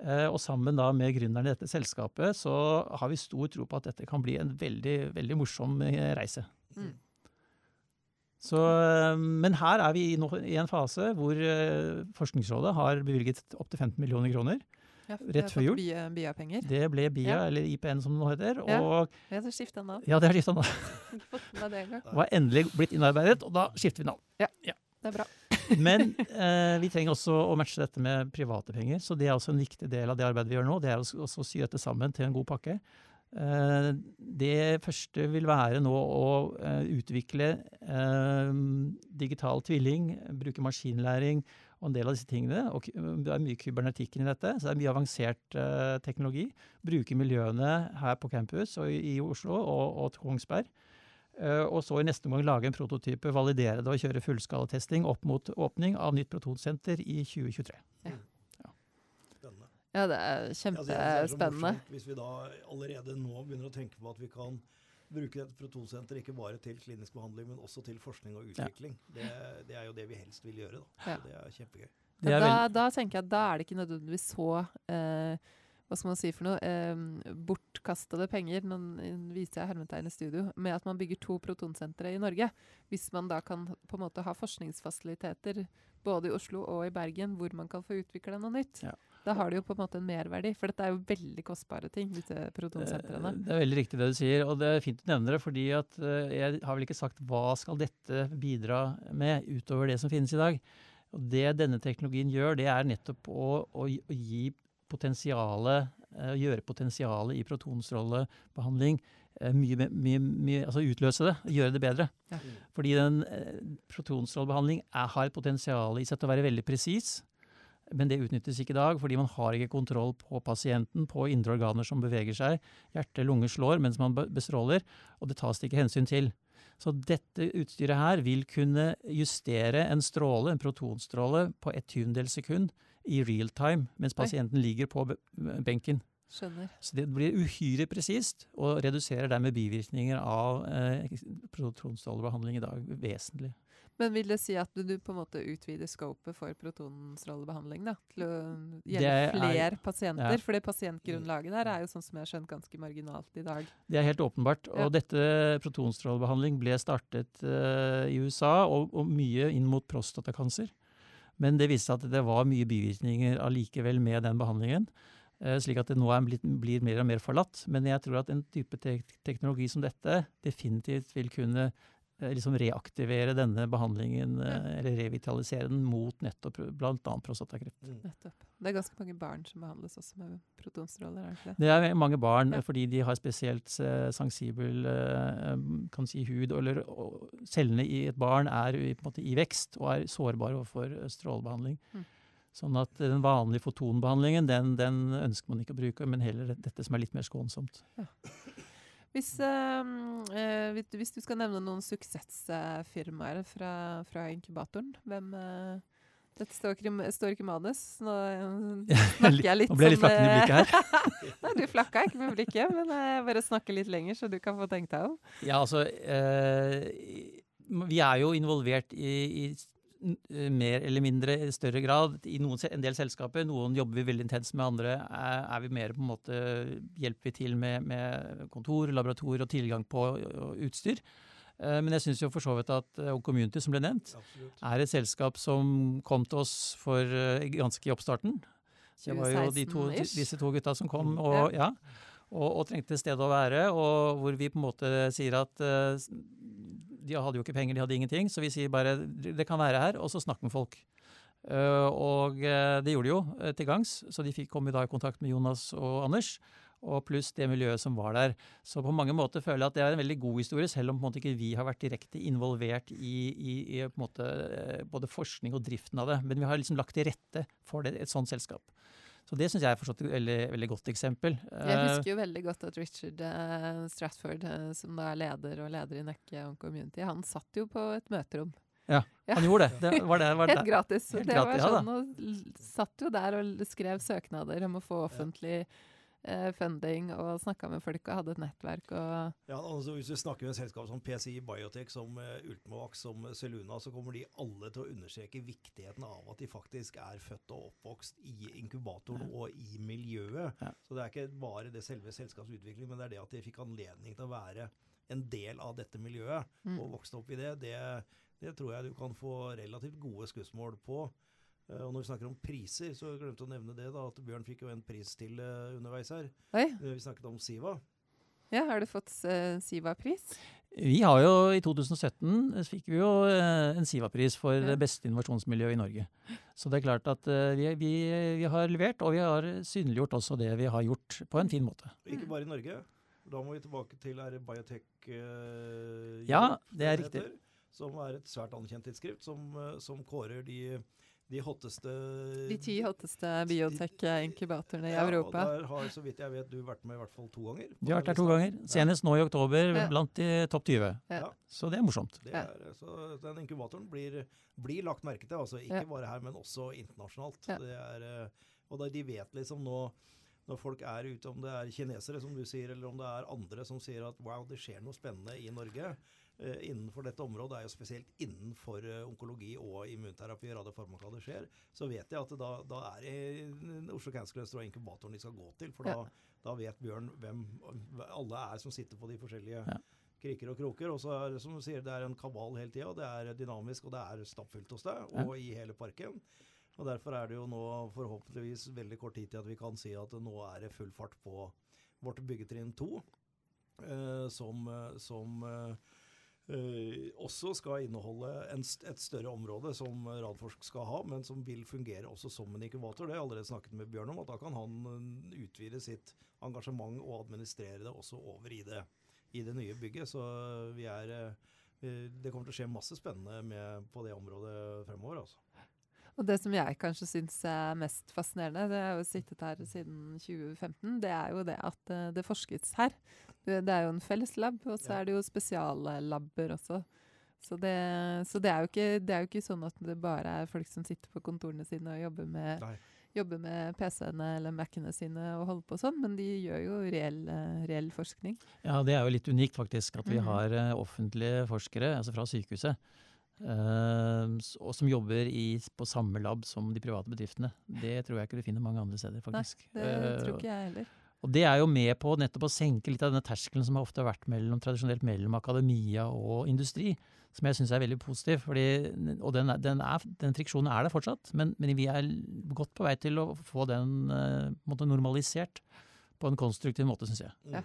Eh, og sammen da med gründerne i dette selskapet så har vi stor tro på at dette kan bli en veldig, veldig morsom eh, reise. Mm. Så, eh, men her er vi i, en fase hvor uh, Forskningsrådet har bevilget opptil 15 millioner kroner. Ja, rett før jul. BIA-penger. Det ble BIA, ja. eller IPN som det nå heter. Og, ja, det skifta navn. Ja, det har skifta navn. (laughs) var endelig blitt innarbeidet, og da skifter vi navn. Ja, ja. det er bra. (laughs) Men eh, vi trenger også å matche dette med private penger. Så det er også en viktig del av det arbeidet vi gjør nå. Det er å sy dette sammen til en god pakke. Eh, det første vil være nå å eh, utvikle eh, digital tvilling, bruke maskinlæring Og en del av disse tingene, og Det er mye kybernetikken i dette, så det er mye avansert teknologi. Bruke miljøene her på campus og i, Oslo og, og Kongsberg. Og så i neste omgang lage en prototype, validere det og kjøre fullskalatesting opp mot åpning av nytt protonsenter i 2023. Ja. Ja. Det er kjempespennende. Ja, hvis vi da allerede nå begynner å tenke på at vi kan bruke dette protonsenteret ikke bare til klinisk behandling, men også til forskning og utvikling. Ja. Det, det, er jo det vi helst vil gjøre. Da. Ja. det er kjempegøy. Det er da, da, tenker jeg at da er det ikke nødvendigvis så eh, hva skal man si for noe, eh, bortkastede penger, nå viser jeg hermetegn i studio, med at man bygger to protonsentre i Norge. Hvis man da kan på en måte ha forskningsfasiliteter både i Oslo og i Bergen hvor man kan få utvikla noe nytt. Ja. Da har det jo på en måte en merverdi, for dette er jo veldig kostbare ting. disse protonsentrene. Det er veldig riktig det du sier, og det er fint å nevne det. fordi at uh, jeg har vel ikke sagt hva skal dette bidra med utover det som finnes i dag. Og Det denne teknologien gjør, det er nettopp å, å, å gi potensialet, å gjøre potensialet i protonstrålebehandling mye, mye, mye, altså utløse det, gjøre det bedre. Ja. Fordi den protonstrålebehandling er, har et potensial i seg til å være veldig presis. Men det utnyttes ikke i dag, fordi man har ikke kontroll på pasienten, på indre organer som beveger seg. Hjerte, lunge slår mens man bestråler, og det tas det ikke hensyn til. Så dette utstyret her vil kunne justere en stråle, en protonstråle, på et tyvendels sekund i real time, mens pasienten ligger på benken. Skjønner. Så det blir uhyre presist, og reduserer dermed bivirkninger av eh, protonstrålebehandling i dag vesentlig. Men vil det si at du, du på en måte utvider scopet for protonstrålebehandling da, til å gjelde flere pasienter? Ja. det pasientgrunnlaget der er jo sånn som jeg har skjønt ganske marginalt i dag. Det er helt åpenbart. Og dette protonstrålebehandling ble startet uh, i USA, og, og, mye inn mot prostatakancer. Men det viste seg at det var mye bivirkninger allikevel med den behandlingen. Uh, slik at det nå blitt, blir mer og mer forlatt. Men jeg tror at en type te teknologi som dette definitivt vil kunne Eh, liksom reaktivere denne behandlingen, eh, eller revitalisere den mot nettopp bl.a. prostatakreft. Mm. Nettopp. Det er ganske mange barn som behandles også med protonstråler? er Det det? Er mange barn ja. fordi de har spesielt uh, sensibel kan si, hud. Eller cellene i et barn er i, måte, i vekst og er sårbare overfor strålebehandling. Mm. Sånn at den vanlige fotonbehandlingen den, den, ønsker man ikke å bruke, men heller dette som er litt mer skånsomt. Ja. Hvis, uh, hvis, du skal nevne noen suksessfirmaer fra, fra inkubatoren, hvem uh, Dette står ikke, står ikke manus. Nå (laughs) snakker jeg litt Nå ble jeg litt flakkende i blikket her. (laughs) Nei, du flakka ikke med blikket, men jeg bare snakker litt lenger, så du kan få tenkt deg om. Ja, altså Eh, Vi er jo involvert i, i Eh, mer eller mindre i større grad i noen, en del selskaper. Noen jobber vi veldig intenst med, andre er, er, vi mer på en måte hjelper vi til med, med kontor, laboratorier og tilgang på utstyr. Eh, men jeg syns for så vidt at uh, Community, som ble nevnt, Absolutt. er et selskap som kom til oss for ganske i oppstarten. Det var jo de to, disse to gutta som kom og, ja, og, og trengte et sted å være, og hvor vi på en måte sier at de hadde jo ikke penger, de hadde ingenting, så vi sier bare det kan være her, og så snakk med folk. Uh, og uh, det gjorde de jo uh, til gangs, så de fikk komme dag i kontakt med Jonas og Anders. Og pluss det miljøet som var der. Så på mange måter føler jeg at det er en veldig god historie, selv om ikke vi har vært direkte involvert i, i, i måte, både forskning og driften av det. Men vi har liksom lagt til rette for det, et sånt selskap. Så det syns jeg er et veldig, veldig, godt eksempel. Jeg eh, husker jo veldig godt at Richard uh, Stratford, uh, som da er leder og leder i Nøkke on Community, han satt jo på et møterom. Ja, han gjorde det. det, var det, var (laughs) Helt gratis. Helt det var sånn, og satt jo der og skrev søknader om å få offentlig ja eh, funding og snakka med folk og hadde et nettverk. ja, altså Hvis du snakker med selskap som PCI Biotech, som uh, Ultimovax, som Celuna, så kommer de alle til å understreke viktigheten av at de faktisk er født og oppvokst i inkubatoren ja. og i miljøet. Ja. Så det er ikke bare det selve selskapsutvikling, men det er det at de fikk anledning til å være en del av dette miljøet mm. og vokste opp i det. det. Det tror jeg du kan få relativt gode skussmål på. Eh, og når vi snakker om priser, så glemte jeg å nevne det da, at Bjørn fikk jo en pris til uh, underveis her. Oi. Vi snakket om Siva. Ja, Har du fått uh, Siva-pris? Vi har jo I 2017 fikk vi jo uh, en Siva-pris for ja. det beste innovasjonsmiljøet i Norge. Så det er klart at vi, vi, vi, har levert, og vi har synliggjort også det vi har gjort, på en fin måte. Ikke bare i Norge. Da må vi tilbake til er det Biotech Ja, det er riktig. Som er et svært anerkjent tidsskrift, som, som kårer de de hotteste De ti hotteste biotech-inkubatorene i ja, Europa. Og der har, så vidt jeg vet, du vært med i hvert fall to ganger. De har vært der to ganger. Senest nå i oktober, Ja. blant de topp 20. Ja. Ja. Så det er morsomt. Det er, så den inkubatoren blir, blir lagt merke til, altså ikke Ja. bare her, men også internasjonalt. Ja. Det er, eh, og da, de vet liksom nå når folk er ute, om det er kinesere som du sier, eller om det er andre som sier at wow, det skjer noe spennende i Norge innenfor dette området, er jo spesielt innenfor eh, onkologi og immunterapi og radiofarmaka skjer, så vet jeg at da, da er det Oslo Cancer Cluster og inkubatoren de skal gå til. For Ja. da, da vet Bjørn hvem alle er som sitter på de forskjellige Ja. kriker og kroker. Og så er som du sier, det er en kabal hele tida. Det er dynamisk, og det er stappfullt hos deg, og i hele parken. Og Derfor er det jo nå forhåpentligvis veldig kort tid til at vi kan si at nå er det full fart på vårt byggetrinn to, eh, som, eh, som eh, eh, også skal inneholde en, et større område som Radforsk skal ha, men som vil fungere også som en inkubator. Det har jeg allerede snakket med Bjørn om, at da kan han eh, utvide sitt engasjement og administrere det også over i det, i det nye bygget. Så vi er eh, det kommer til å skje masse spennende med, på det området fremover. altså. Og det som jeg kanskje syns er mest fascinerende, det har jo sittet her siden 2015, det er jo det at eh, det forskes her. Det, er jo en felles lab, og så er det jo spesiallabber også. Så, det, så det, er ikke, det er jo ikke sånn at det bare er folk som sitter på kontorene sine og jobber med, jobber med PC-ene eller Mac-ene sine og holder på sånn, men de gjør jo reell, eh, reell forskning. Ja, det er jo litt unikt faktisk at vi Mhm. har eh, offentlige forskere, altså fra sykehuset, eh, og som jobber i, på samme lab som de private bedriftene. Det tror jeg ikke du finner mange andre steder, faktisk. Nei, Det tror ikke jeg heller. Og det er jo med på nettopp å senke litt av denne terskelen som har ofte vært mellom, tradisjonelt mellom akademia og industri, som jeg syns er veldig positiv. Fordi, og den, den, er, den friksjonen er der fortsatt, men, men vi er godt på vei til å få den eh, måte normalisert på en konstruktiv måte, syns jeg. Ja.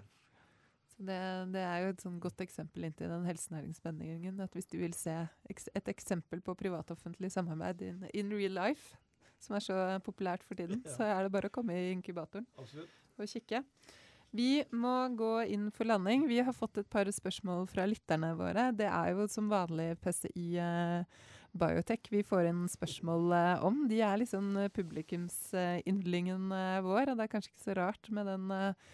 Så det, det er jo et sånn godt eksempel inntil den helsenæringsspenningen. At hvis du vil se et eksempel på privat-offentlig samarbeid in, in real life, som er så populært for tiden, Ja. så er det bare å komme i inkubatoren Absolutt. Og kikke. Vi må gå inn for landing. Vi har fått et par spørsmål fra lytterne våre. Det er jo som vanlig PCI eh, Biotech vi får inn spørsmål eh, om. De er liksom eh, publikumsyndlingen eh, vår, og det er kanskje ikke så rart med den eh,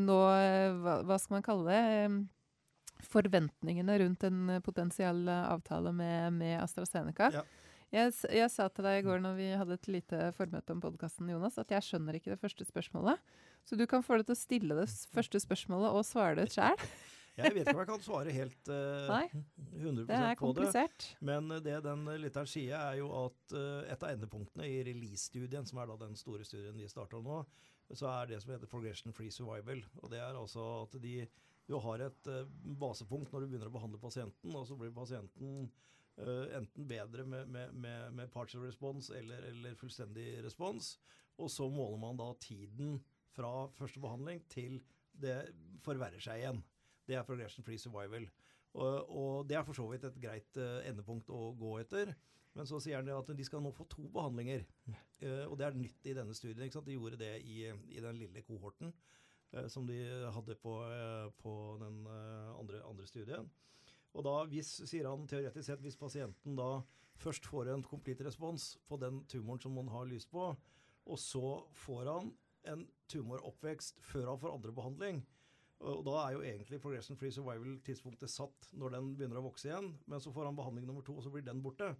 nå eh, hva, hva skal man kalle det? Forventningene rundt en potensiell avtale med, med AstraZeneca. Ja. Jeg, jeg sa til deg i går når vi hadde et lite formøte om podkasten, Jonas, at jeg skjønner ikke det første spørsmålet. Så du kan få deg til å stille det første spørsmålet og svare det sjøl. (laughs) Jeg vet ikke om jeg kan svare helt uh, Nei, 100 Det er på det. komplisert. Men eh, det den lytteren sier, er jo at uh, et av endepunktene i release-studien, som er da den store studien de starter nå, så er det som heter progression free survival. Og det er altså at de du har et eh, basepunkt når du begynner å behandle pasienten, og så blir pasienten eh, enten bedre med, med, med, med partial response eller, eller fullstendig respons. Og så måler man da tiden fra første behandling til det forverrer seg igjen. Det er progression free survival. Og, og det er for så vidt et greit eh, endepunkt å gå etter. Men så sier han at de skal nå få to behandlinger. Eh, og det er nytt i denne studien. De gjorde det i, i den lille kohorten eh, som de hadde på, eh, på den eh, andre, andre studien. Og da, hvis, sier han teoretisk sett, hvis pasienten da først får en complete respons på den tumoren som man har lyst på, og så får han en tumoroppvekst før han får andre behandling, og da er jo egentlig progression free survival-tidspunktet satt når den begynner å vokse igjen, men så får han behandling nummer to, og så blir den borte.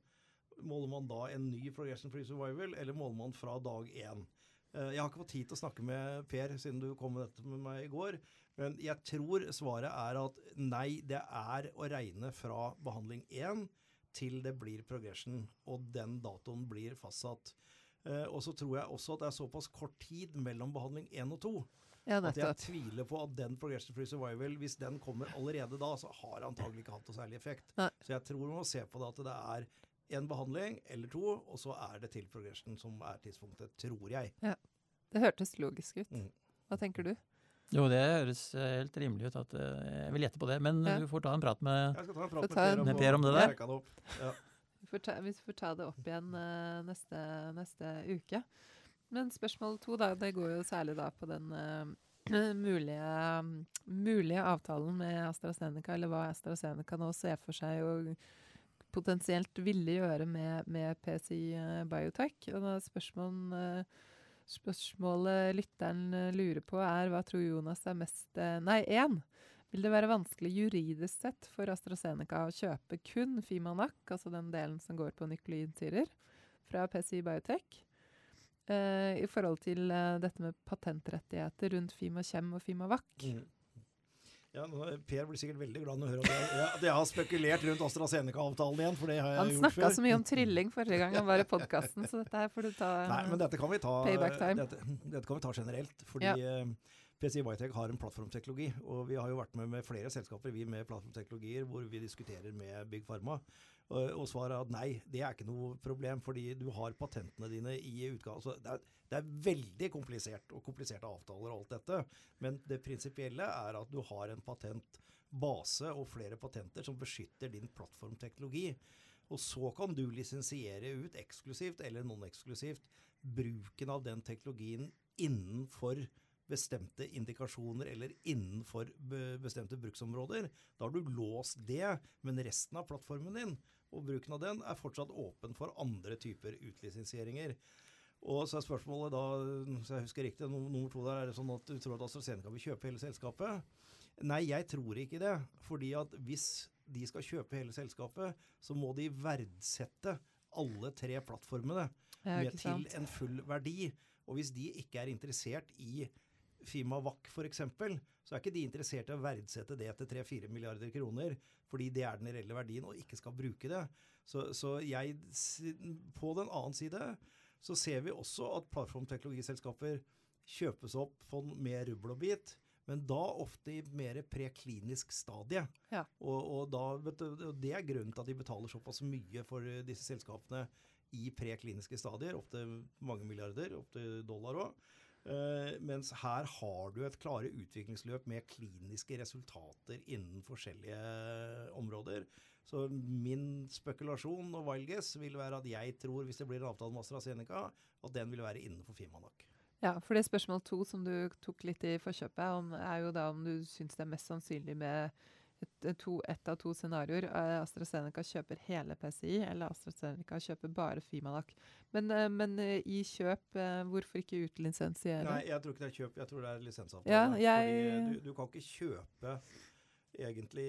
Måler man da en ny progression free survival, eller måler man fra dag én? Eh, Jeg har ikke fått tid til å snakke med Per siden du kom med dette med meg i går, men jeg tror svaret er at nei, det er å regne fra behandling én til det blir progression, og den datoen blir fastsatt. Eh, Og så tror jeg også at det er såpass kort tid mellom behandling én og to Ja, at jeg tviler på at den progression free survival, hvis den kommer allerede da, så har antagelig ikke hatt noe særlig effekt. Nei. Så jeg tror man må se på det at det er en behandling eller to, og så er det til progression som er tidspunktet, tror jeg. Det hørtes logisk ut. Mm. Hva tenker du? Jo, det høres eh, helt rimelig ut. at eh, Jeg vil gjette på det. Men Ja. du får ta en prat med Jeg skal ta en prat med en- Med Per om det der. det opp. Ja. (laughs) Vi får ta, vi får ta det opp igjen uh, neste, neste uke. Men spørsmål to, da, det går jo særlig da på den uh, (clears throat) mulige, mulige avtalen med AstraZeneca, eller hva AstraZeneca nå ser for seg å potensielt ville gjøre med, med PCI eh, Biotech. Og da spørsmål, eh, spørsmålet lytteren eh, lurer på, er hva tror Jonas er mest Nei, én. Vil det være vanskelig juridisk sett for AstraZeneca å kjøpe kun Fimanak, altså den delen som går på nukleidsyrer, fra PCI Biotech? Uh, I forhold til uh, dette med patentrettigheter rundt Fimakjem og Fimavac. Mm. Ja, Per blir sikkert veldig glad når han hører at jeg, at jeg har spekulert rundt AstraZeneca-avtalen igjen, for det har jeg Han gjort snakka før. så mye om trilling forrige gang han var i podkasten, så dette her får du ta Nei, men dette kan vi ta, Payback time. dette, dette kan vi ta generelt. Fordi Ja. eh, PCI Biotech har en plattformteknologi. Og vi har jo vært med med flere selskaper vi med plattformteknologier hvor vi diskuterer med Big Pharma. Og, svaret at nei, det er ikke noe problem, fordi du har patentene dine i utgave. Så det, er, det er veldig komplisert og kompliserte avtaler og alt dette. Men det prinsipielle er at du har en patentbase og flere patenter som beskytter din plattformteknologi. Og så kan du lisensiere ut eksklusivt eller non-eksklusivt bruken av den teknologien innenfor bestemte indikasjoner eller innenfor bestemte bruksområder. Da har du låst det, men resten av plattformen din og bruken av den er fortsatt åpen for andre typer utlisensieringer. Og så er spørsmålet da, så jeg husker riktig, nummer to der, er det sånn at du tror at AstraZeneca vil kjøpe hele selskapet? Nei, jeg tror ikke det. Fordi at hvis de skal kjøpe hele selskapet, så må de verdsette alle tre plattformene med til en full verdi. Og hvis de ikke er interessert i Fimavac f.eks., så er ikke de interessert i å verdsette det til 3-4 milliarder kroner, fordi det er den reelle verdien, og ikke skal bruke det. Så, så jeg, på den annen side så ser vi også at plattformteknologiselskaper kjøpes opp med rubbel og bit, men da ofte i mer preklinisk stadie. Ja. Og, og, da, vet du, og det er grunnen til at de betaler såpass mye for disse selskapene i prekliniske stadier, opptil mange milliarder, opptil dollar òg. Eh, mens her har du et klare utviklingsløp med kliniske resultater innen forskjellige områder. Så min spekulasjon og guess vil være at jeg tror, hvis det blir en avtale med AstraZeneca, at den vil være innenfor Fimanak. Ja, for det spørsmål to som du tok litt i forkjøpet, om, er jo da om du syns det er mest sannsynlig med et, to, ett av to scenarioer. Eh, AstraZeneca kjøper hele PCI, eller AstraZeneca kjøper bare Fimanak. Men, eh, men eh, i kjøp, hvorfor ikke utlisensiere? Nei, jeg tror ikke det er kjøp, jeg tror det er lisensavtale. Ja, jeg- du, du kan ikke kjøpe egentlig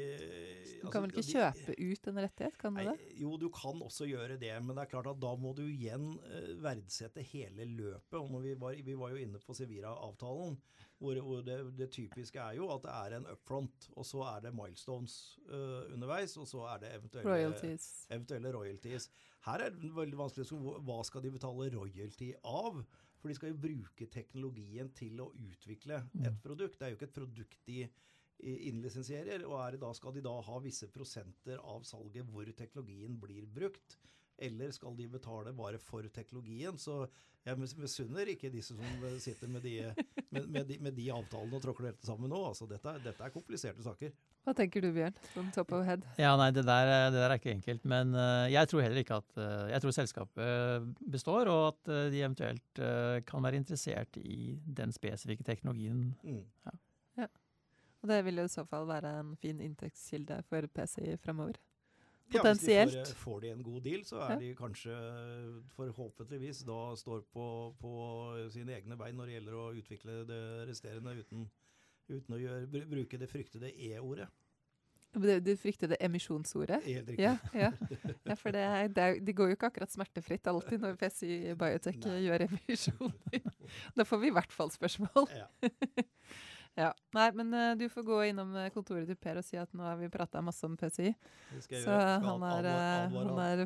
Du kan vel ikke kjøpe ut en rettighet, kan du Nei, det? jo, du kan også gjøre det, men det er klart at da må du igjen verdsette hele løpet. Og vi, var, vi var jo inne på Sevira-avtalen, hvor, hvor det, det typiske er jo at det er en upfront, og så er det milestones uh, underveis, og så er det eventuelle Royalties. eventuelle royalties. Her er det veldig vanskelig å si hva skal de betale royalty av? For de skal jo bruke teknologien til å utvikle et produkt. Det er jo ikke et produkt de i- innlisensierer. Og er da, skal de da ha visse prosenter av salget hvor teknologien blir brukt? Eller skal de betale bare for teknologien? Så jeg mis- misunner ikke disse som sitter med de, med, med de, med de avtalene og tråkker dette sammen nå. Altså, dette, er- dette er kompliserte saker. Hva tenker du, Bjørn? From top of head. Ja, nei, det der, eh, det der er ikke enkelt. Men eh, jeg tror heller ikke at eh, Jeg tror selskapet består, og at eh, de eventuelt eh, kan være interessert i den spesifikke teknologien. Mm. Og det vil jo i så fall være en fin inntektskilde for PCI fremover. Ja, hvis de får, får de en god deal, så er Ja. de kanskje forhåpentligvis da står på, på sine egne bein når det gjelder å utvikle det resterende uten, uten å gjøre, bruke det fryktede E-ordet. Frykter det emisjonsordet? Helt riktig. Ja, ja. ja for det, er- det, er- det går jo ikke akkurat smertefritt alltid når PCI Biotech Nei. gjør emisjoner. Da får vi i hvert fall spørsmål. Ja. (laughs) Ja. Nei, men uh, du får gå innom eh, kontoret til Per og si at nå har vi prata masse om PCI. Så han er, eh, (laughs) han er,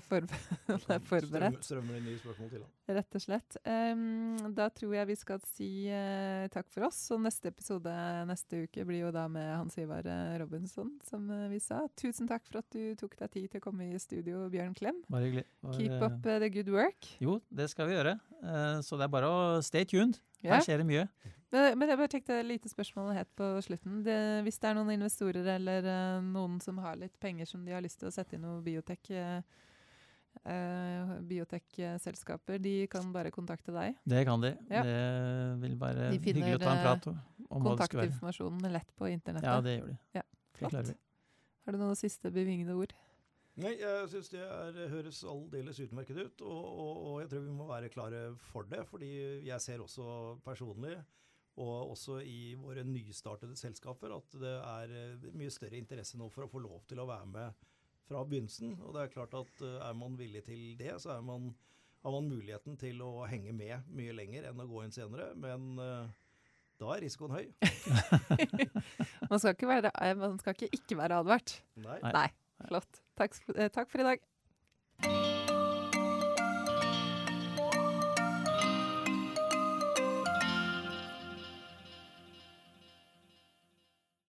han er forberedt. Strømmer, det nye spørsmål til han. Rett og slett. Um, da tror jeg vi skal si uh, takk for oss. Og neste episode neste uke blir jo da med Hans Ivar Robinson, som uh, vi sa. Tusen takk for at du tok deg tid til å komme i studio, Bjørn Klem. Bare hyggelig. Bare- Keep up the good work. Jo, det skal vi gjøre. Eh, Så det er bare å stay tuned. Her skjer det mye. Men, men jeg bare tenkte et lite spørsmål helt på slutten. Det, hvis det er noen investorer eller uh, noen som har litt penger som de har lyst til å sette i noe biotek, uh, eh, biotek-selskaper, de kan bare kontakte deg. Det kan de. Ja. Det vil være De finner, hyggelig å ta en eh, prat om om hva det skal være. Kontaktinformasjonen lett på internettet. Ja, det gjør de. Ja, flott. Har du noen siste bevingede ord? Nei, jeg syns det er, høres aldeles utmerket ut, og, og, og, jeg tror vi må være klare for det. Fordi jeg ser også personlig, og også i våre nystartede selskaper, at det er eh, mye større interesse nå for å få lov til å være med fra begynnelsen. Og det er klart at eh, er man villig til det, så man, har man muligheten til å henge med mye lenger enn å gå inn senere. Men uh, da er risikoen høy. (laughs) man, skal være, man, skal ikke ikke være advart. Nei. Nei. Flott. Takk, takk for i dag.